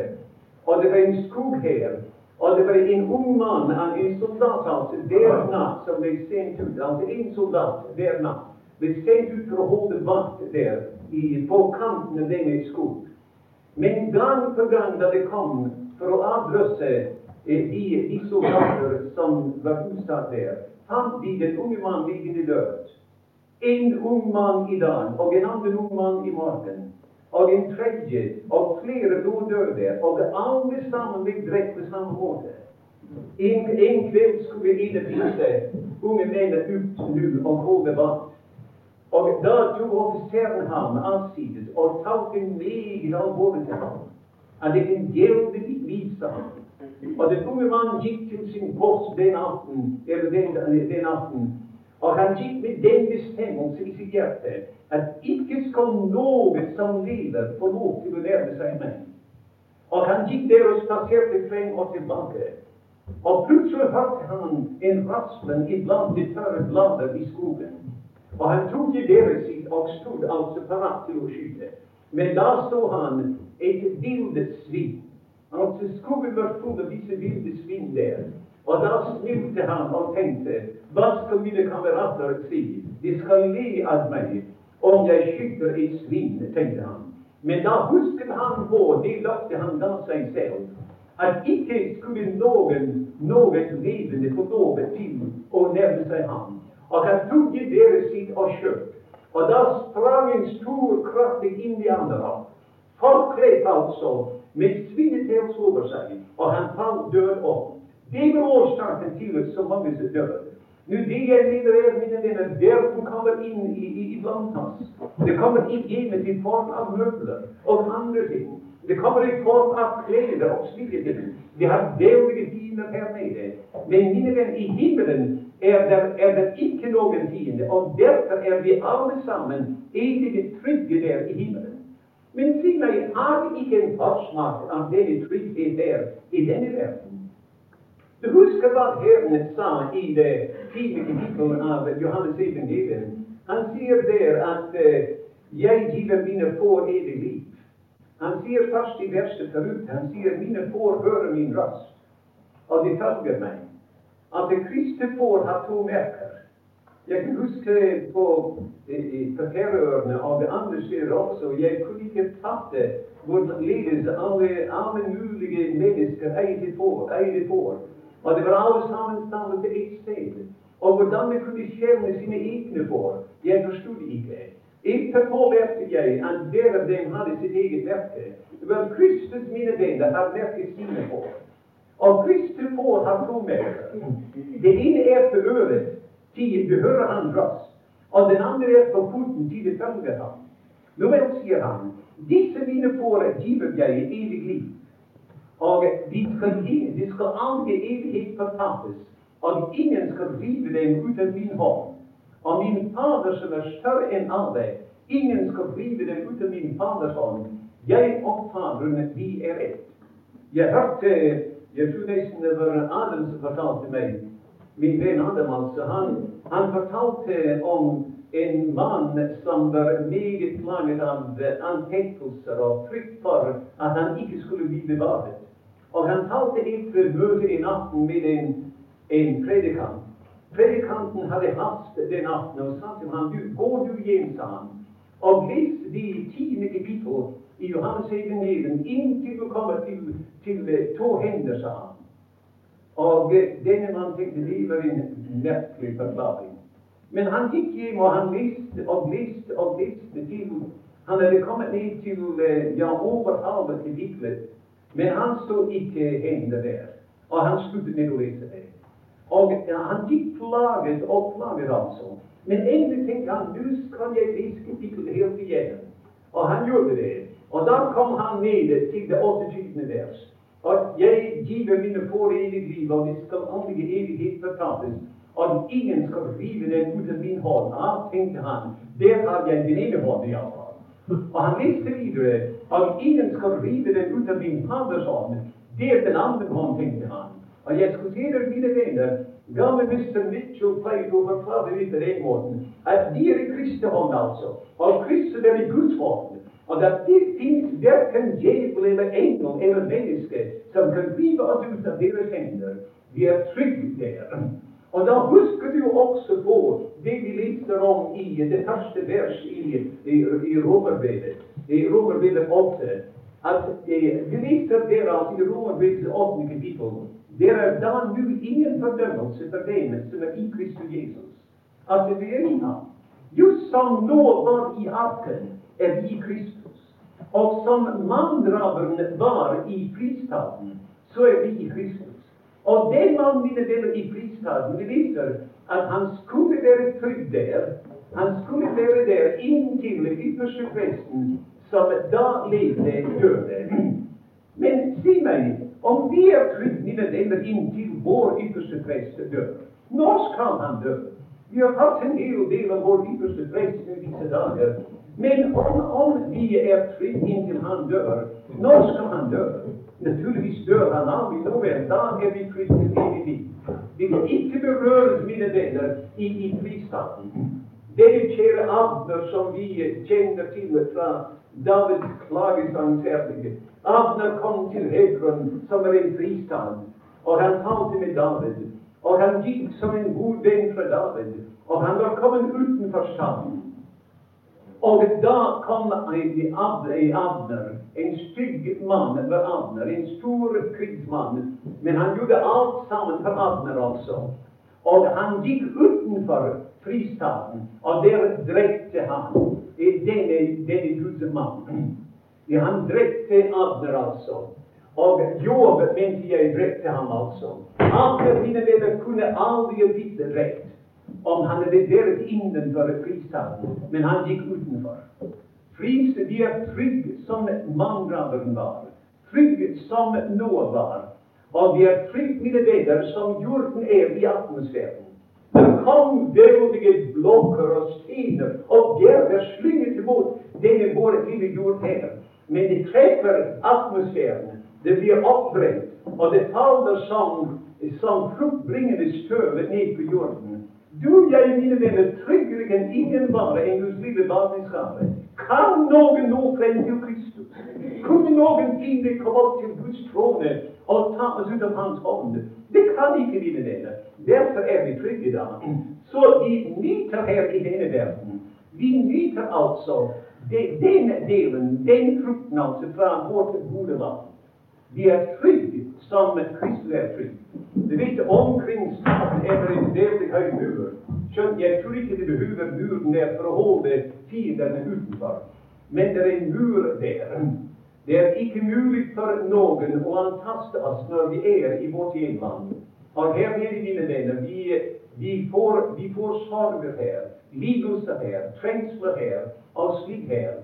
Og det var en skoghær. Og det var en ung mann, en soldat altså, hver natt som ble sendt ut. Altså en soldat hver natt ble sendt ut for å holde vakt der i, på kanten av denne skog. Men gang på gang da det kom for å avløse eh, de, de soldater som var utsatt der, fant de den unge mann liggende død. En ung mann i dag og en annen ung mann i morgen. Og en tredje og flere døde, og alle sammen ble drept på samme måte. En, en kveld skulle vi av disse unge menn ut nå og holde vakt. Og da tok offiseren ham avsides og talte meget alvorlig til ham at det kan liv, sa han. Og den unge mannen gikk til sin post den aften, eller den, den aften, og han gikk med den bestemmelse i sitt hjerte at ikke skal noe som lever, få lov til å nærme seg meg. Og han gikk der og spaserte frem og tilbake. Og plutselig hørte han en raslen iblant de tørre blader i skogen. Og han tok dere sitt og stod altså parat til å skyte. Men da så han et vildet svin. Altså skogen var full av disse ville svin der. Og da smilte han og tenkte hva skal mine kamerater si? De skal le av meg om jeg skyter et svin, tenkte han. Men da husket han på det løftet han ga seg selv, at ikke skulle noen, noen levende få lov til å nærme seg ham. Og han tok deres sitt og skjøt. Og da sprang en stor, kraftig indianer forkledd altså, med svinepels over seg, og han falt død opp. Det var årsaken til at så mange døde. Nå, det jeg mener er, mine venner, som kommer inn i, i, iblant oss. Det kommer inn hjemme i form av møbler og andre ting. Det kommer i form av klær og slike. Vi har veldige fiender her nede. Men mine venner, i himmelen er det, er det ikke noen fiende. Og derfor er vi alle sammen egentlig trygge der i himmelen. Men si meg, har vi ikke en forsmak av denne trygghet der i denne verden? Du husker hva Herren sa i det tidlige kapittelet av Johannes evangelium. Han sier der at uh, 'jeg giver mine får evig liv'. Han sier først i verset forut han sier 'mine får hører min røst', og de følger meg. At det kristne får har to merker. Jeg kan huske på, på Færøyene og det andre skjer også. Jeg kunne ikke fatte hvorledes alle, alle mulige mennesker eide får. Eide får. Og det var alle sammen samlet til ett sted. Og hvordan de kunne skjelne sine egne får, jeg forsto det ikke. Etterpå lærte jeg at hver av dem hadde sitt eget merke. Vel, Kristus, mine venner, har merket sine får. Og Kristus får har to merker. Det ene er på øret, til du hører han røst. Og den andre er på foten, til du følger ham. Nå vel, sier han, disse mine får giver jeg evig liv. Og de skal, de skal aldri evighet fortapes, og ingen skal rive dem ut av min hånd. Og min Fader som er større enn alle, ingen skal rive dem ut av min Faders hånd. Jeg og Faderen, vi er ett. Jeg hørte Jeg tror nesten det var Adam som fortalte meg Min venn Andermann. Han, han fortalte om en mann som var meget plaget av anfektelser og frykt for at han ikke skulle bli bevaret. Og han talte etter møtet i natten med en, en predikant. Predikanten hadde hast den natten og sa til ham, du, gå du hjem, sa han, og les de tiende kapittel i Johannes evangelium inntil du kommer til, til to hender, sa han. Og denne mannen tenkte det var en merkelig forklaring. Men han gikk hjem, og han leste og leste og leste til han hadde kommet ned til ja, over halve Hitler, Men han så ikke henne der. Og han sluttet med å lese det. Og han gikk plaget og plaget, altså. Men endelig tenkte han nå skal jeg lese kapittelet helt igjen. Og han gjorde det. Og da kom han ned til det 28. vers. At jeg giver mine får evig liv, og det skal aldri evighet fortapes. At ingen skal rive den ut av min hånd. Ja, tenkte han. Der har jeg den ene hånden iallfall. Og han leste videre at ingen skal rive den ut av min faders hånd. Det er den andre hånd, tenkte han. Og jeg skuterer mine venner, gamle mister Mitchell pleide å forklare på den måten at de er i Kristi hånd, altså. Og Kristus er i Guds hånd. Og at det fins verken djevel eller engel eller menneske som kan drive oss ut av deres hender. Vi er trygge der. Og da husker du også på det vi leser om i det første vers i, i, i Romerbrevet, i Romerbrevet 8. At eh, vi leser der at i Romerbrevet 8. kapittel det er da nå ingen fordømmelse for dem som er i Kristus Jesus. At vi er i. Just som nå var i arken, er vi i Kristus. Og som manngraveren var i fristaden, så er vi i Kristus. Og den mann, mine venner, i fristaden, vi viser at han skulle være trygg der. Han skulle være der inntil ypperste presten, som da levde, døde. Men si meg, om vi er født, mine venner, inntil vår ypperste prest dør, når skal han dø? Vi har hatt en hel del av vår ypperste prest i disse dager. Men om, om vi er fritt inntil han dør, når skal han dø? Naturligvis dør han aldri noe. Da er vi fritt til evig liv. Vi kan ikke berøres, mine venner, i, i fristaten. Denne kjære Abner som vi kjenner til fra Davids klagesangserlige. Abner kom til Hebron, som er en fristad, og han talte med David. Og han gikk som en god venn fra David, og han var kommet utenfor staden. Og da kom Abner, en stygg mann for Abner, en stor krigsmann. Men han gjorde alt sammen for Abner også. Og han gikk utenfor fristaden, og der drepte han denne, denne Guds mannen. Ja, han drepte Abner altså. Og Jobb mente jeg drepte ham altså. Abner, mine venner, kunne aldri vite rett om han hadde vært innenfor fristaden, men han gikk utenfor. Fris, de er trygge som manndraberen var, trygge som Noah var, og de er trygge, mine venner, som jorden er i atmosfæren. Der kom veldige blokker og stener og gjerder slynget imot denne våre lille jord her. Men de treffer atmosfæren. Det blir oppbrent, og det faller som, som fruktbringende støv ned på jorden. Du, jeg, mine venner, tryggere enn ingen vare enn Guds lille barneskare. Kan noen nå frem til Kristus? Kunne noen fiende komme opp til Guds trone og ta oss ut av Hans hånd? Det kan ikke, mine venner. Derfor er vi trygge da. Så vi nyter her i denne verden. Vi nyter altså den delen, den frukten altså fra vårt gode land. Vi er trygge som Kristus er trygg. Du vet, omkring staten er det en veldig høy mur. Skjønt, jeg tror ikke det behøver muren der for å holde fiendene utenfor. Men det er en mur der. Det er ikke mulig for noen å antaste oss når vi er i vårt hjemland. Og her nede, mine venner, vi, vi, får, vi får sorger her, lidelser her, trengsler her og slik her.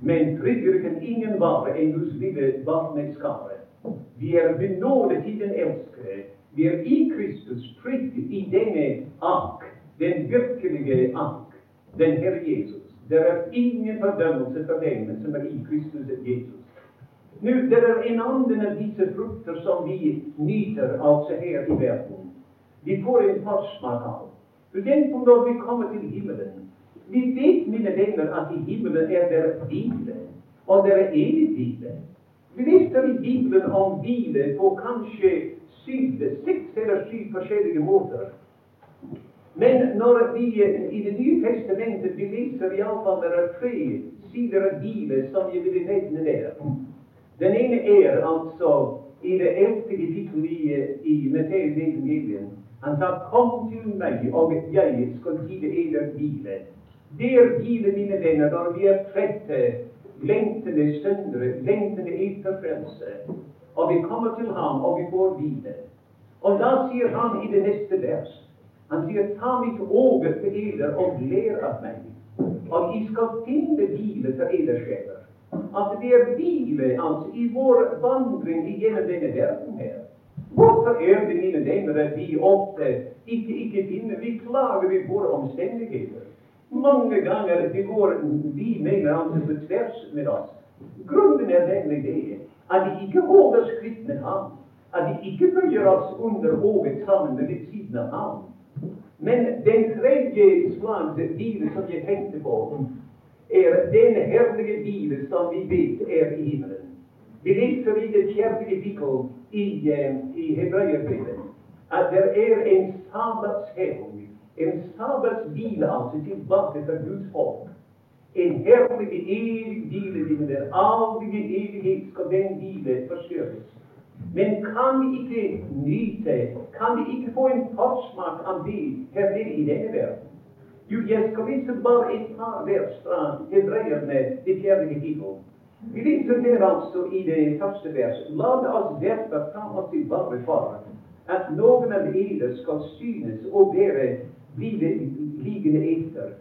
Men tryggere kan ingen være enn Guds lille barneskare. Vi er benådet i den elskede. Vi er i Kristus trygge i denne ark, den virkelige ark, den Herre Jesus. Det er ingen fordømmelse for dem som er i Kristus Jesus. Nå, Det er en annen av disse frukter som vi nyter altså her i verden. Vi får en forsmak av. Den på når vi kommer til himmelen. Vi vet, mine venner, at i himmelen er det hvile, og det er evig hvile. Vi leser i Bibelen om hvile på kanskje syv, seks eller syv forskjellige måter. Men når vi i Det nye testamentet vi leser iallfall det er tre sider av livet som jeg vil nevne der. Den ene er altså i det eldste kapittel i, i Matteus evangelium. Han sa 'Kom til meg, og jeg skal gi dere hvile'. Der hvile, mine venner, når vi er trette lengtende søndre, lengtende etter frelse. Og vi kommer til ham, og vi får videre. Og da sier han i det neste vers Han sier, ta mitt åge til eder og lær av meg, og I skal finne hvile til eders sjeler. at det er hvile altså, i vår vandring gjennom denne verden her. Hvorfor er det, mine damer, at vi ofte ikke, ikke finner Vi klager ved våre omstendigheter. Mange ganger vi går vi mener altså på tvers med oss. Grunnen er nemlig det at vi ikke holder skritt med ham. At vi ikke følger oss under hodet sammen med ved siden av ham. Men den tredje slags hvile som jeg tenkte på, er den herlige hvile som vi vet er i himmelen. Vi leser i det fjerde kapittel i, uh, i Hebreerbrevet at det er en sabbatshevn, en sabbatshvile altså tilbake fra Guds folk. En herlig, evig hvile, dine der. Aldri evighet skal den hvile forstyrres. Men kan vi ikke nyte, kan vi ikke få en forsmak av det her nede i denne verden? Jo, jeg skal vise bare et par vers fra Hebreerne, det fjerde kapittel. Vi leser der altså i det første verset. La oss derfor ta oss til vare for at noen av dere skal synes å være liggende etter,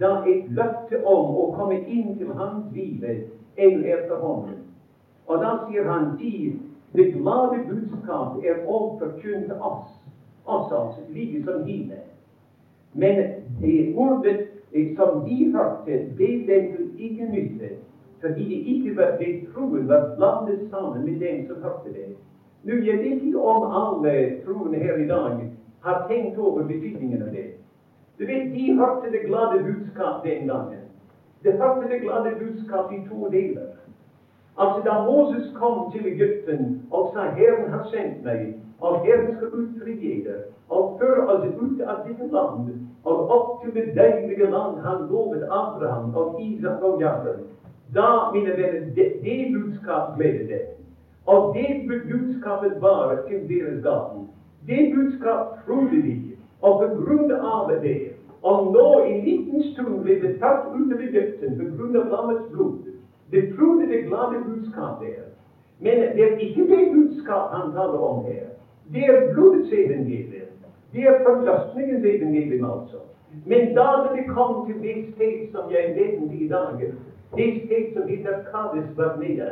da et løfte om å komme inn til hans enn er for. Og da sier han de, det glade budskap er også forkynt oss, oss altså, like som hine. Men det ordet som de hørte, ble den til ingen nytte fordi de ikke var, det troen var blandet sammen med dem som hørte det. Nå, Jeg vet ikke om alle troende her i dag har tenkt over betydningen av det. Du vet, De hørte det glade budskap den gangen. De hørte det glade budskap i to deler. Altså Da Moses kom til Egypten og sa 'Herren har sendt meg', og 'Herren skal utfri dere', og føre oss ut av dette land, og opp til det deilige land han lovet Abraham og Isak og Jakob, da, mine venner, det, det budskap ble det. Og det budskapet var til deres gaten. Det budskap trodde de. Og på grunn av det Og nå i liten stund ble det tatt ut av Egypten på grunn av lammets blod. det trodde det glade budskap der. Men det er ikke det budskap han taler om her. Det er blodets evangelium. Det er forløsningens evangelium, altså. Men da det kom til det sted som jeg vet i dag, det sted som heter Kades Barnea.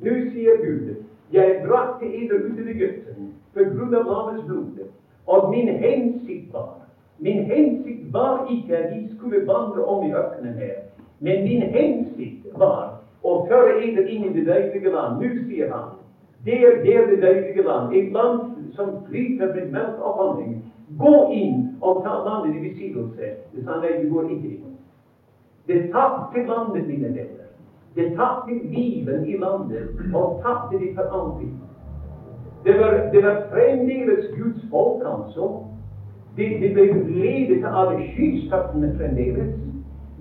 Nå sier Gud, jeg brakte eder ut av Egypten på grunn av lammets blod. Og min hensikt var Min hensikt var ikke at de skulle vandre om i ørkenen her. Men min hensikt var å føre eder inn i det deilige land. Nå sier han det er der det deilige land, et land som flyter med melk og honning. Gå inn og ta landet i besittelse. Det sa nei, du går ikke inn. Det tapte landet, mine venner. Det tapte livet i landet, og tapte det for alltid. Var, det var fremdeles Guds folk, altså. Det, det ble ledet av skystattene fremdeles.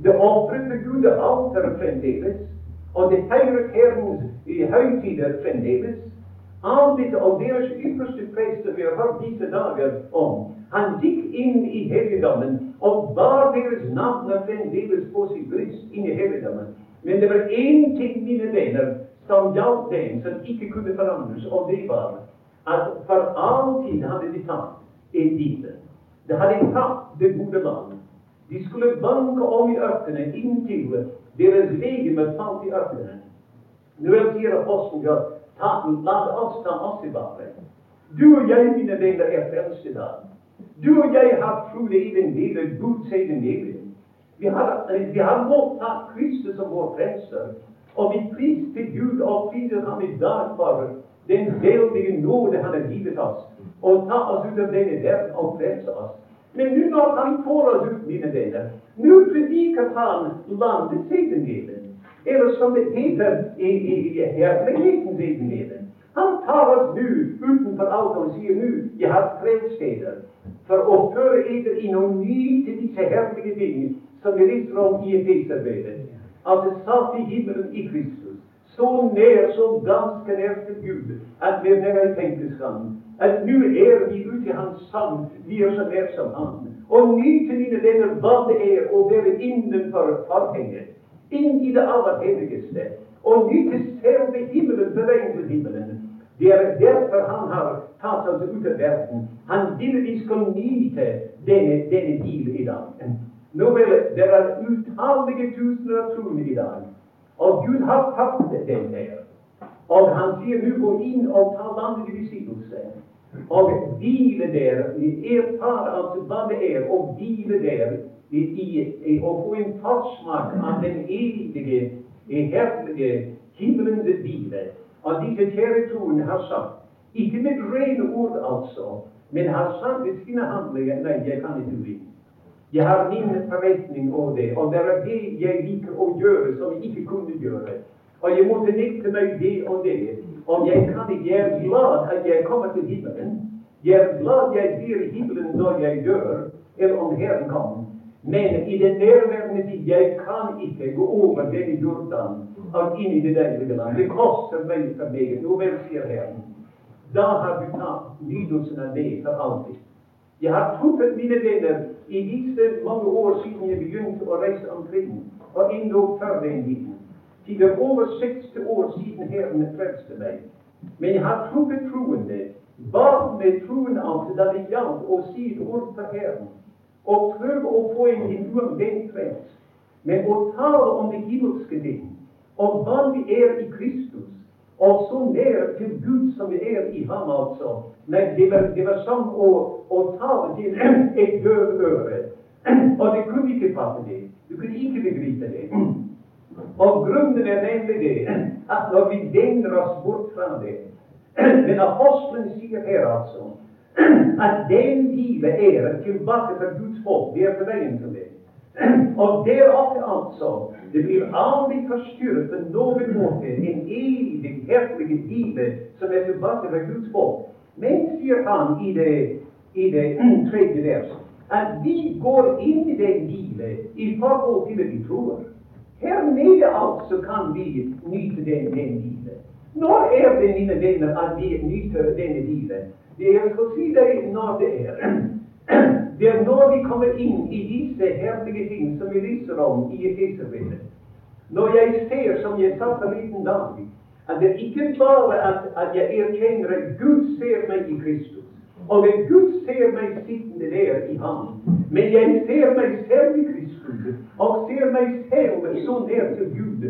Det ofret for Gud alteret fremdeles. Og det feiret Herrens høytider fremdeles. Alt dette og deres ypperste prester vi har hørt disse dager om, han gikk inn i helligdommen og bar deres navn fremdeles på sitt bryst inn i helligdommen. Men det var én ting, mine venner, som gjaldt dem, som ikke kunne forandres, og det at for alltid hadde de tatt bibel. De hadde tatt det gode land. De skulle banke om i ørkenen inntil deres legeme falt i ørkenen. Nå sier apostelen la oss ta oss tilbake. Du og jeg, mine venner, er frelst i dag. Du og jeg har trodd evangeliet, Guds evangelium. Vi har, vi har mottatt Kristus som vår frelser. Og vi priser Gud og priser ham i dag for den veldige nåde han har givet oss. Og ta oss ut av denne verden og frelse oss. Men nå når han får oss ut, mine venner, nå prediker han landets evangelium. Eller som det heter i, i, i herlighetens evangelium. Han tar oss nå utenfor alt og sier nå jeg har tre steder for å føre eder inn og nyte disse herlige ting som vi leser om i Efeserbrevet. At det satt i himmelen i Kristus, så nær, så ganske nær til Gud, at vi er nær tenkes kan. At nå er vi ute i Hans sang, vi er så nær som Han. Og nyte, mine venner, hva det er å være innenfor forhenget, inn i det aller helligste. Og nyte selve himmelen, beveget til himmelen. Det er derfor han har tatt oss ut av verden. Han vil vi skal nyte denne, denne bil i dag. Nå vel, det er utallige tusener av troende i dag. Og Gud har tatt den der. Og han sier nå gå inn og ta landet i besittelse. Og hvile der. Erfar altså hva det er å hvile der i, i, og få en forsmak av den evige, herlige himlende hvile. Og disse kjære troende har sagt, ikke med rene ord altså, men har sagt i sine handlinger nei, jeg kan ikke bli. Jeg har min forretning om det, og det er det jeg liker å gjøre som jeg ikke kunne gjøre. Og jeg måtte nekte meg det og det. Og jeg kan ikke, jeg er glad at jeg kommer til himmelen. Jeg er glad jeg blir i himmelen når jeg dør, eller om Herren kommer. Men i den nærværende tid jeg kan ikke gå over denne Jordan og inn i det deilige land. Det koster meg for meget. Jo vel, sier Herren. Da har du tatt nydelsen av det for alltid. Jeg har truffet mine venner i disse mange år siden jeg begynte å reise omkring, og endog før den tiden. Det er over 60 år siden Herren frelste meg. Men jeg har trukket troende, bare med troen at da det gjaldt å si et ord for Herren, og prøve å få en uomvendt frelst. Men å tale om det himmelske ting, om hva vi er i Kristus, og så ned til Gud som er i ham, altså. Men det var, det var som å, å tale til et døvøre. Og det kunne ikke fatte det. Du kunne ikke begripe det. Og grunnen er nemlig det at når vi vender oss bort fra det Men apostelen sier her altså at den hvile er tilbake til Guds folk. Vi er på veien til det. Og der oppe altså det blir aldri forstyrret på noen måte en evig, herlig hvile som er tilbake ved Guds folk. Men, sier han i det, i det tredje vers, at vi går inn i den livet i forhold til det vi tror. Her nede altså kan vi nyte den, den livet. Når er det, mine venner, at vi nyter denne livet? Det skal si deg når det er. Det er når vi kommer inn i disse herlige ting som vi lyser om i Efeserbrevet. Når jeg ser, som jeg sa liten dag, at det ikke bare at, at jeg erkjenner at Gud ser meg i Kristus, og at Gud ser meg sittende der i ham, men jeg ser meg selv i Kristus, og ser meg selv så nær til Gud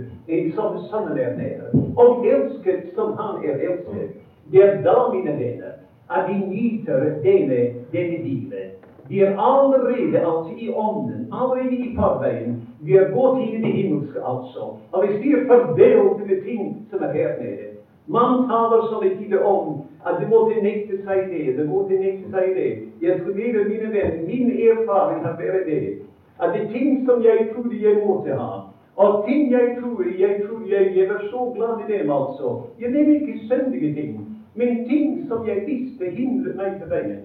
som Sønnen er nær, og elsket som Han er elsket. Det er da, mine venner, at vi nyter denne, denne livet. Vi er allerede altså i ånden, allerede i forveien. Vi er gått inn i det himmelske, altså. Og vi sier til de ting som er her nede. Man taler så litt om at det måtte nekte seg det, det måtte nekte seg det. Jeg leve, mine venner, min erfaring har vært det, at det ting som jeg trodde jeg måtte ha, og ting jeg tror jeg tror jeg, jeg var så glad i dem, altså. Jeg mener ikke syndige ting, men ting som jeg visste hindret meg til veien.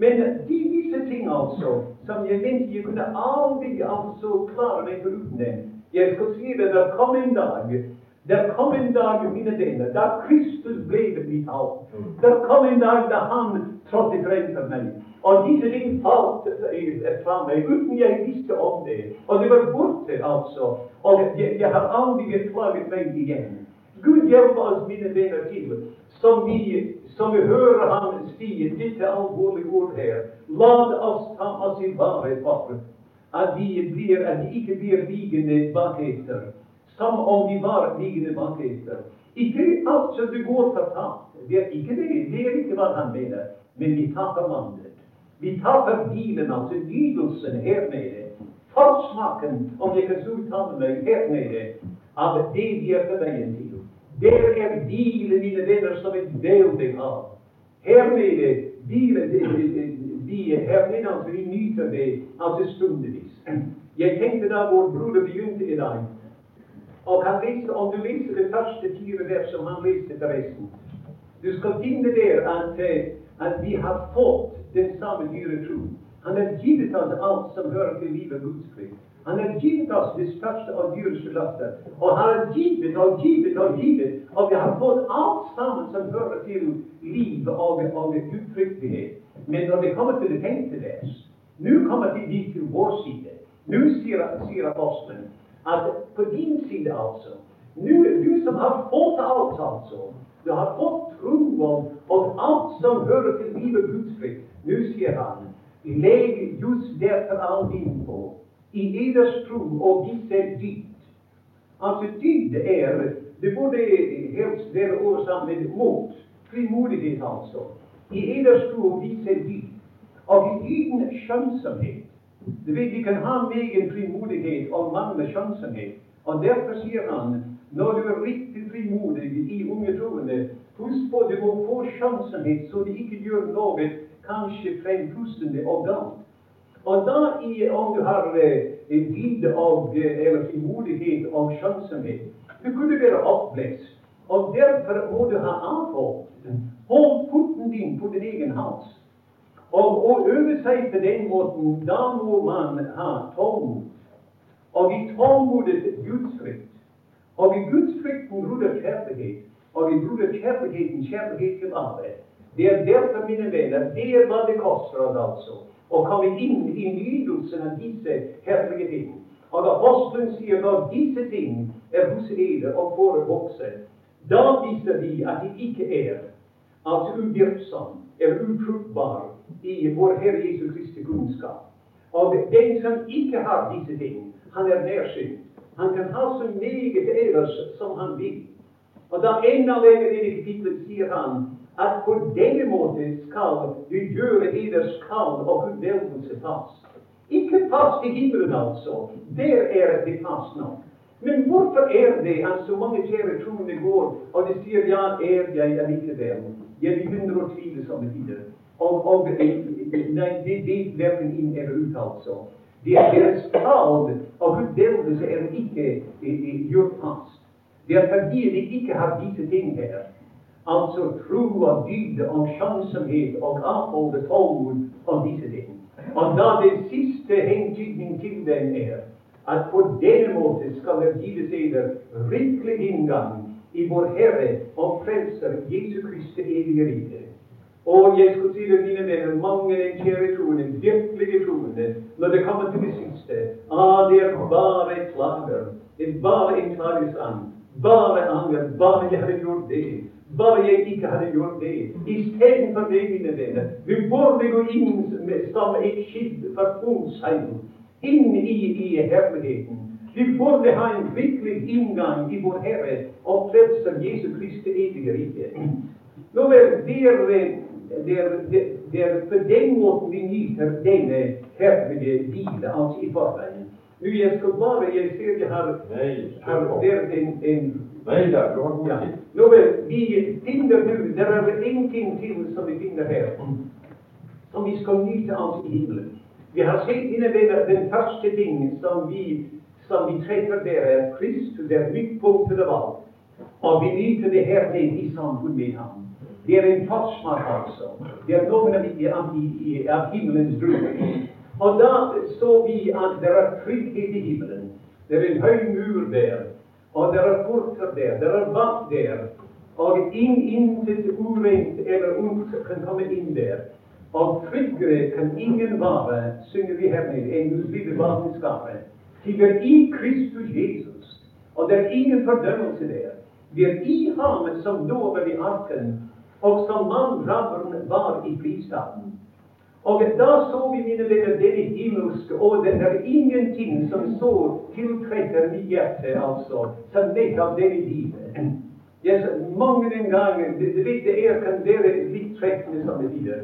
Men de, disse ting, altså, som jeg mente jeg kunne aldri altså klare meg foruten Jeg skal si det, der kom en dag der kom en dag, mine venner, da Kristus ble mitt alt. Der kom en dag da Han trådte frem for meg. Og disse ting falt fra meg uten jeg visste om det. Og det var borte, altså. Og jeg, jeg har aldri klaget meg igjen. Gud hjelpe oss, mine venner, til som vi som vi hører ham si dette alvorlige ord her. La oss ta oss i vare for at vi, blir, at vi ikke blir liggende baketter, som om vi var liggende baketter. Ikke alt som det går fortapt. Det er ikke det. Det er ikke hva han mener. Men vi taper landet. Vi taper bilen, altså nytelsen her nede. Forsmaken, om jeg kan uttale meg, her nede, av det vi er på veien til. Der er hvilen, mine venner, som et veldig hav. Her nede hviler de her nede, altså vi nyter det altså stundevis. Jeg tenkte da vår broder begynte i dag, og han leste, om du leser det første fire vers som han leste forresten Du skal finne der at, eh, at vi har fått den samme dyre tro. Han har gitt oss alt som hører til livet Guds frykt. Han har gitt oss det største av Guds løfter. Og han har gitt og gitt og gitt. Og vi har fått alt sammen som hører til liv og, og uttrykkelighet. Men når det kommer til det tenkte vers, nå kommer vi til vår side. Nå sier, sier apostelen at på din side, altså nå, Du som har fått alt, altså. Du har fått tro og, og alt som hører til livet Guds fritt. Nå sier han legg just derfor all din på i eders tro og visse dyd. Altså, dyd er Det burde helst være oversatt med mot. Frimodighet, altså. I eders tro og viser dyd. Og i dyden skjønnsomhet. Du vet, Vi kan ha megen frimodighet og mangle skjønnsomhet. Og derfor sier han når du er riktig frimodig i unge troende, husk på du må få skjønnsomhet så de ikke gjør noe kanskje frempustende og galt. Og da, om du har eh, dyd av eller frimodighet og skjønnsomhet, du kunne være oppblest. Og derfor må du ha avholdt. Hold foten din på din egen hals. Og å øve seg på den måten, da må man ha tålmod. Og i tålmodet gudsfrykt. Og i gudsfrykten ruller kjærlighet. Og i ruller kjærligheten kjærlighet til alle. Det er derfor, mine venner, det er hva det koster oss altså å komme inn i nydelsen av disse herlige ting. Og apostelen sier når disse ting er hos dere og våre vokse, da viser vi at de ikke er altså uvirksom er ufruktbar i vår Herre Jesu Kristi kunnskap. Og den som ikke har disse ting, han er nærsynt. Han kan ha så meget ellers som han vil. Og da enda lenger inn i kapittelet sier han at på denne måte skal du gjøre eders kall og utvelgelse fast. Ikke fast i himmelen, altså. Der er det fast nok. Men hvorfor er det at så mange kjære troende går og de sier ja, er jeg allikevel? Jeg begynner å tvile somme tider. Og, og nei, det vet verken inn eller ut, altså. Det er deres kall og utvelgelse er ikke gjort fast. Det er fordi de ikke har disse ting her. Altså tro og dyd og skjønnsomhet og avholde tålmod og disse ting. Og da den siste hentydning til den er at på den måte skal det gis eder rikelig inngang i vår Herre og Frelser Jesu Kristi evige rike. Og jeg skulle si det, mine venner, mange kjære troende, virkelige troende, når det kommer til det siste ah, det er bare klager. Det er bare en klagesang. Bare anger. Bare jeg hadde gjort det. Bare jeg ikke hadde gjort det. Istedenfor det, mine venner, vi burde gå inn som et skilt for ungseil inn i, i herligheten. Vi burde ha en virkelig inngang i vår Herre og Frelser Jesu Kristi evige rike. Nå vel, det er, på den måten vi nyter denne herlige hvile, altså i forveien. Nå, jeg skal bare Jeg ser jeg har, har en, en Nei där, du har goda ja. tid. Nå vi finner nu, Det er ingenting til som vi finner her, som vi skal nyte av i himmelen. Vi har sett, mine venner, den første ting som vi, som vi treffer der, er Kristus, det er midtpunktet av alt. Og vi nyter det her nede i samfunn med ham. Det er en forsmak, altså. Det er noen av, av, av himmelens druer. Og da så vi at det er trygghet i himmelen. Det er en høy mur der. Og det er porter der. Det er vann der. Og inn, intet urent eller ondt kan komme inn der. Og tryggere kan ingen være, synger vi her nede, enn Guds vi er i Kristus Jesus. Og det er ingen fordømmelse der. Vi er i ham som lover i arken, og som mannrabberen var i fristaten. Og da så vi, mine venner, denne himmelske, og det er ingenting som så tiltrekker mitt hjerte, altså, som nettopp denne livet. Yes, mange den gangen det, det, det er, kan være litt trekkende som det videre.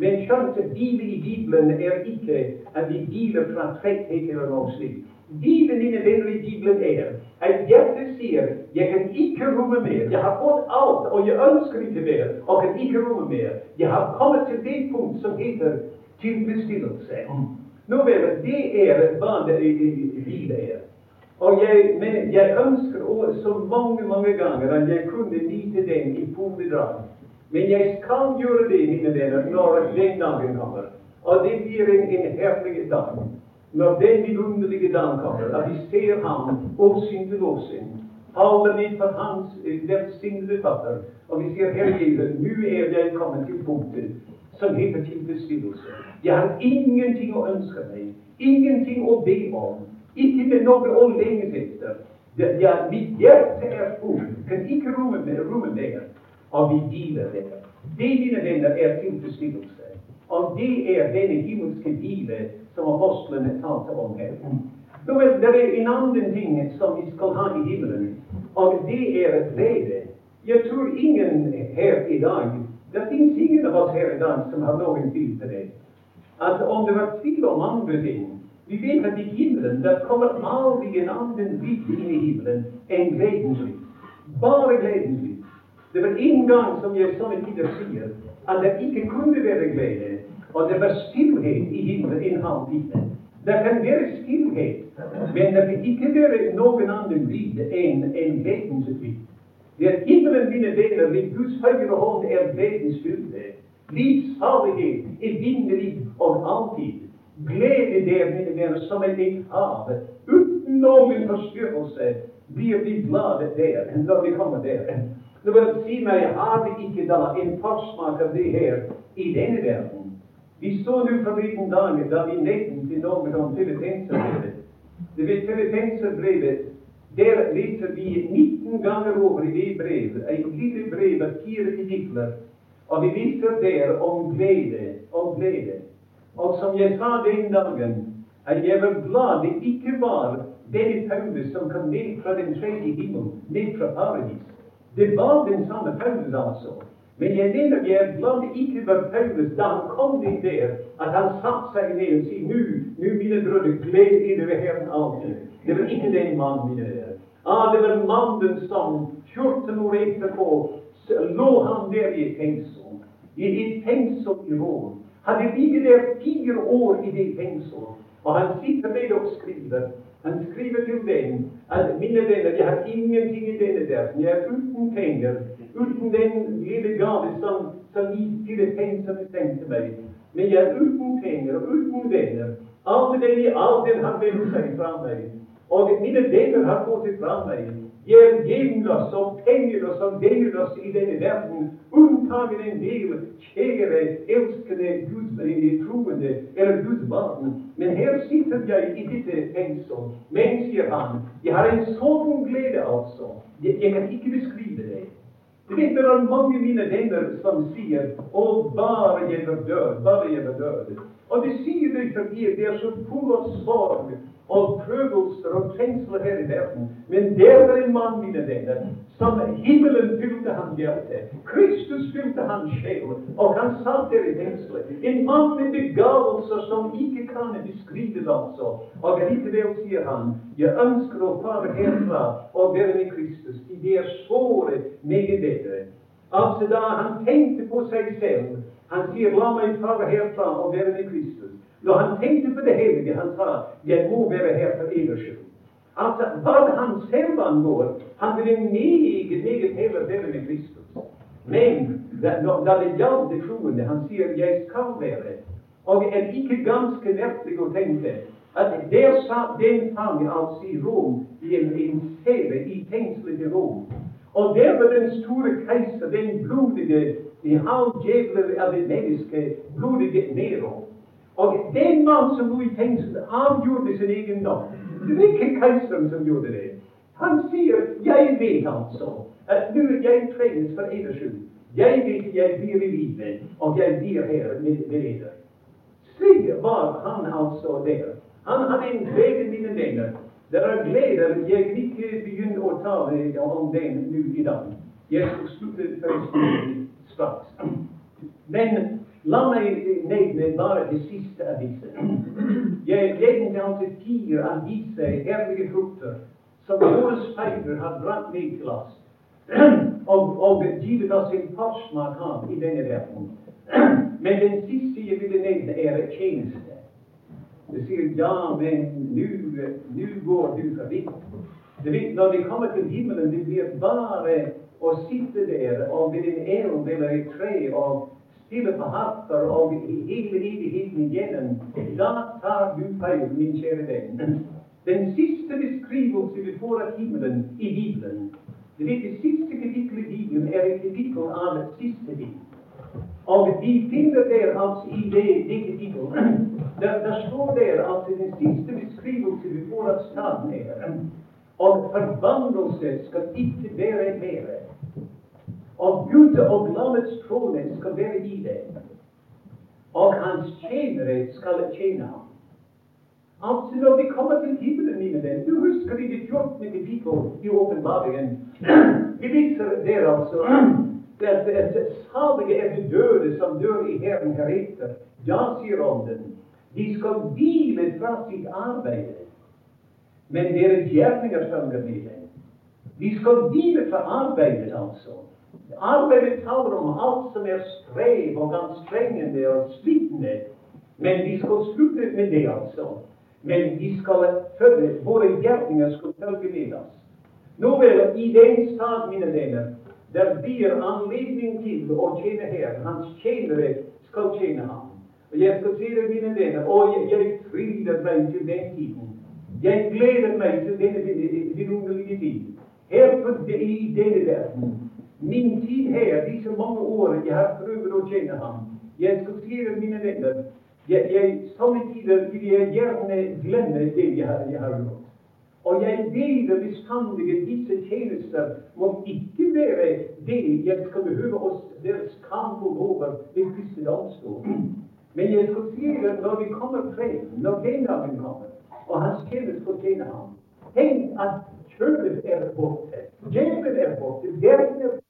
Men skjønt livet i Bibelen er ikke at vi deler fra tretthet eller noe slikt. Hvilen mine venner i Bibelen er at hjertet sier 'Jeg kan ikke romme mer'. 'Jeg har fått alt, og jeg ønsker ikke mer', og kan ikke romme mer'. Jeg har kommet til det punkt som heter tilfredsstillelse. Nå vel, det er hva det livet er. Og jeg, men jeg ønsker også så mange, mange ganger at jeg kunne nyte den i hoveddrag. Men jeg skal gjøre det, mine venner, når den dagen kommer. Og det blir en, en herlig dag. Når den vidunderlige dagen kommer, at vi ser ham åsyn til åsyn. Alle ned for hans velsignede fatter. Og vi sier, Herre nå er jeg kommet til punktet som heter tilfredsstillelse. Jeg har ingenting å ønske meg, ingenting å be om. Ikke med noe å lenges etter. Ja, mitt hjerte er fullt, kan ikke romme mer. Og vi hviler der. Det, mine venner, er tilfredsstillelse. Og det er denne himmelske hvile som apostlene talte om her. Nå er det er en annen ting som vi skal ha i himmelen, og det er glede. Jeg tror ingen her i dag Det fins ingen av oss her i dag som har noen tvil til det. At om det var tvil om andre ting Vi vet at i himmelen det kommer aldri en annen bit inn i himmelen enn gledens liv. Bare gledens liv. Det var en gang, som jeg sånne tider sier, at det ikke kunne være glede, og det var stillhet i himmelen en halv time. Det kan være stillhet, men det kan ikke være noen annen lyd enn en gledens lyd. Det er himmelen mine venner, ved Guds høyre hånd er verdens fylde. Livssalighet, evinnelig og alltid. Glede der, mine venner, som et hav. Uten noen forstyrrelse blir vi glade der når vi kommer der. Nå vil si meg, har vi ikke da en forsmak av det her i denne verden? Vi så nå forleden dag da vi nesten til noe om Filippenserbrevet. Det vil Filippenserbrevet der leser vi 19 ganger over i det brevet, et lite brev av fire kapitler. Og vi leser der om glede om glede. Og som jeg sa den dagen, at jeg var glad det ikke var denne Paulus som kom ned fra den tredje himmel, ned fra paradis. Det var den samme Paulus, altså. Men jeg mener jeg er glad det ikke var Paulus da han kom inn der, at han satte seg ned og sier nå, nå, mine brødre, gled dere ved Herren alltid. Det var ikke den mannen, mine venner. Ah, det var mannen som 14 år etterpå lå han der i et fengsel. I et fengsel i Rom. Hadde ligget der fire år i det fengsel. Og han sitter med og skriver. Han skriver til dem at mine venner, jeg har ingenting i denne verden. Jeg er uten penger uten den lille gave som, som gikk til penger som sendte meg. Men jeg er uten penger og uten venner. Alle de i alderen har vendt seg fra meg. Og mine venner har gått fra meg. Jeg er hjemløs og som og oss i denne verden, unntagen en del kjære, elskede troende eller gudsbarn. Men her sitter jeg i dette fengsel. Men, sier han, jeg har en sånn glede, altså. Jeg, jeg kan ikke beskrive det. Vet, det er mange mine venner som sier 'Å, bare jeg var død, bare jeg var død'. Og de sier det fordi de er så fulle av sorg og prøvelser og trengsler her i verden. Men der er en mann, mine venner, som himmelen fylte han hjerte. Kristus fylte han sjel, og han satt der i fengselet. En mann med begavelser som ikke kan beskrives, altså. Og likevel sier han, jeg ønsker å fare herfra og være med Kristus, i det er såret meget bedre. Altså da han tenkte på seg selv Han sier, la meg fare herfra og være med Kristus. Når han tenkte på det hellige, han sa, jeg må være her for egen skyld. Altså, hva han selv angår, han ville meget, meget heller være med Kristus. Men da, det gjaldt det troende, han sier, jeg skal være. Og er ikke ganske merkelig å tenke at der satt den fange altså i Rom, i en, celle i fengselet Rom. Og der var den store keiser, den blodige de halvdjevler av det menneske, blodige Nero. Og den mann som lå i fengsel, avgjorde sin egen dom. Det var ikke keiseren som gjorde det. Han sier 'Jeg vet altså at nå jeg trengs for eders skyld'. Jeg vet jeg blir i livet, og jeg blir her med, med eder. Slik var han altså der. Han hadde en glede, mine venner. Det er gleder jeg ikke begynner å tale om den nå i dag. Jeg skal slutte først straks. Men La meg nevne bare det siste av disse. Jeg nevnte til fire av disse herlige frukter som våre speider har brakt ned til oss, og, og givet oss en forsmak av i denne verden. Men den siste jeg ville nevne, er tjeneste. Du sier ja, men nå går du for vidt. Når vi kommer til himmelen, det blir bare å sitte der og ved en eld eller et tre og stille på hatter og i hele evigheten igjennom, da tar du feil, min kjære venn. Den siste beskrivelse vi får av himmelen i Bibelen Det er det siste kapittelet i Bibelen er et kapittel av et siste tid. Og vi finner der altså i det, det kapittelet der, står der at den siste beskrivelse vi får av staden er Og forbannelse skal ikke være mer. Og Gud og lammets trone skal være i det. Og hans tjenere skal tjene ham. Altså, når vi kommer til himmelen, mine venner Du husker i det 14. kapittel i åpenbaringen. Vi viser der altså at, at salige er de døde som dør i Herren heretter. Ja, sier Ånden. De skal hvile fra sitt arbeid. Men deres gjerninger følger med dem. De skal hvile fra arbeidet, altså. Arbeidet taler om alt som er strev og anstrengende og slitne. Men vi skal slutte med det, altså. Men vi skal følge, våre gjerninger skal følge med oss. Nå vel, i den stad, mine venner, der blir anledning til å tjene her. Hans tjenere skal tjene Ham. Og jeg skal si det, mine venner, og jeg, jeg tryller meg til den tiden. Jeg gleder meg til denne vidunderlige tid. Her i denne verden. Min tid her, disse mange år jeg har prøvd å tjene Ham. Jeg si mine venner, jeg, jeg, samme tider vil jeg gjerne glemme det jeg har, jeg har gjort. Og jeg deler bestandig disse tjenester må ikke være det jeg skal behøve å være skam over ved Kristi domstol. Men jeg det når vi kommer frem, når den dagen kommer, og hans tjeneste fortjener tjene ham Tenk at kjølet er borte, djevelen er borte, verden er